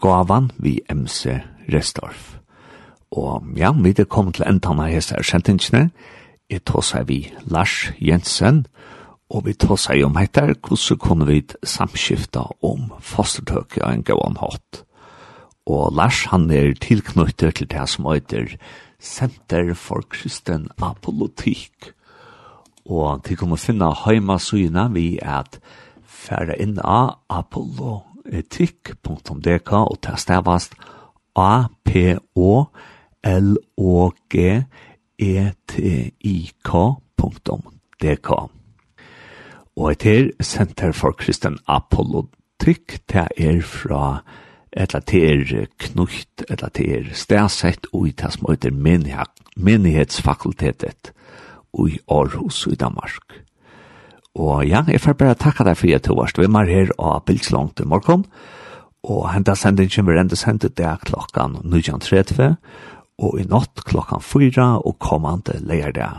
gavan vi MC Restorff. Og ja, vi er kommet til enda av hese erkjentingene. Jeg tåser vi Lars Jensen, og vi tåser om heter hvordan kunne vi samskifta om fostertøk av en gøyvann hatt. Og Lars, han er tilknyttet til det som heter Senter for Kristen Apolotikk. Og til kunne finne høyma syna vi at færa inn av Apollo etikk.dk og det stavast a-p-o-l-o-g-e-t-i-k.dk Og et her Center for Kristen Apolotikk, det er fra etla til knutt, etla til stedsett og i det som heter menighetsfakultetet i Aarhus i Danmark. Og ja, jeg får bare takke deg for at du varst. Vi er her og bildslångt i morgen. Og henda sendingen kommer enda sendet det er klokken 19.30 og i natt klokken 4 og kommande leir det.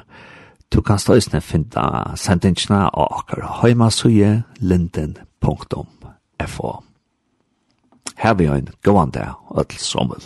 Du kan stå isne finna sendingene av akkurat heimasuje linden.fo. Her vi har en gående ødelsommel.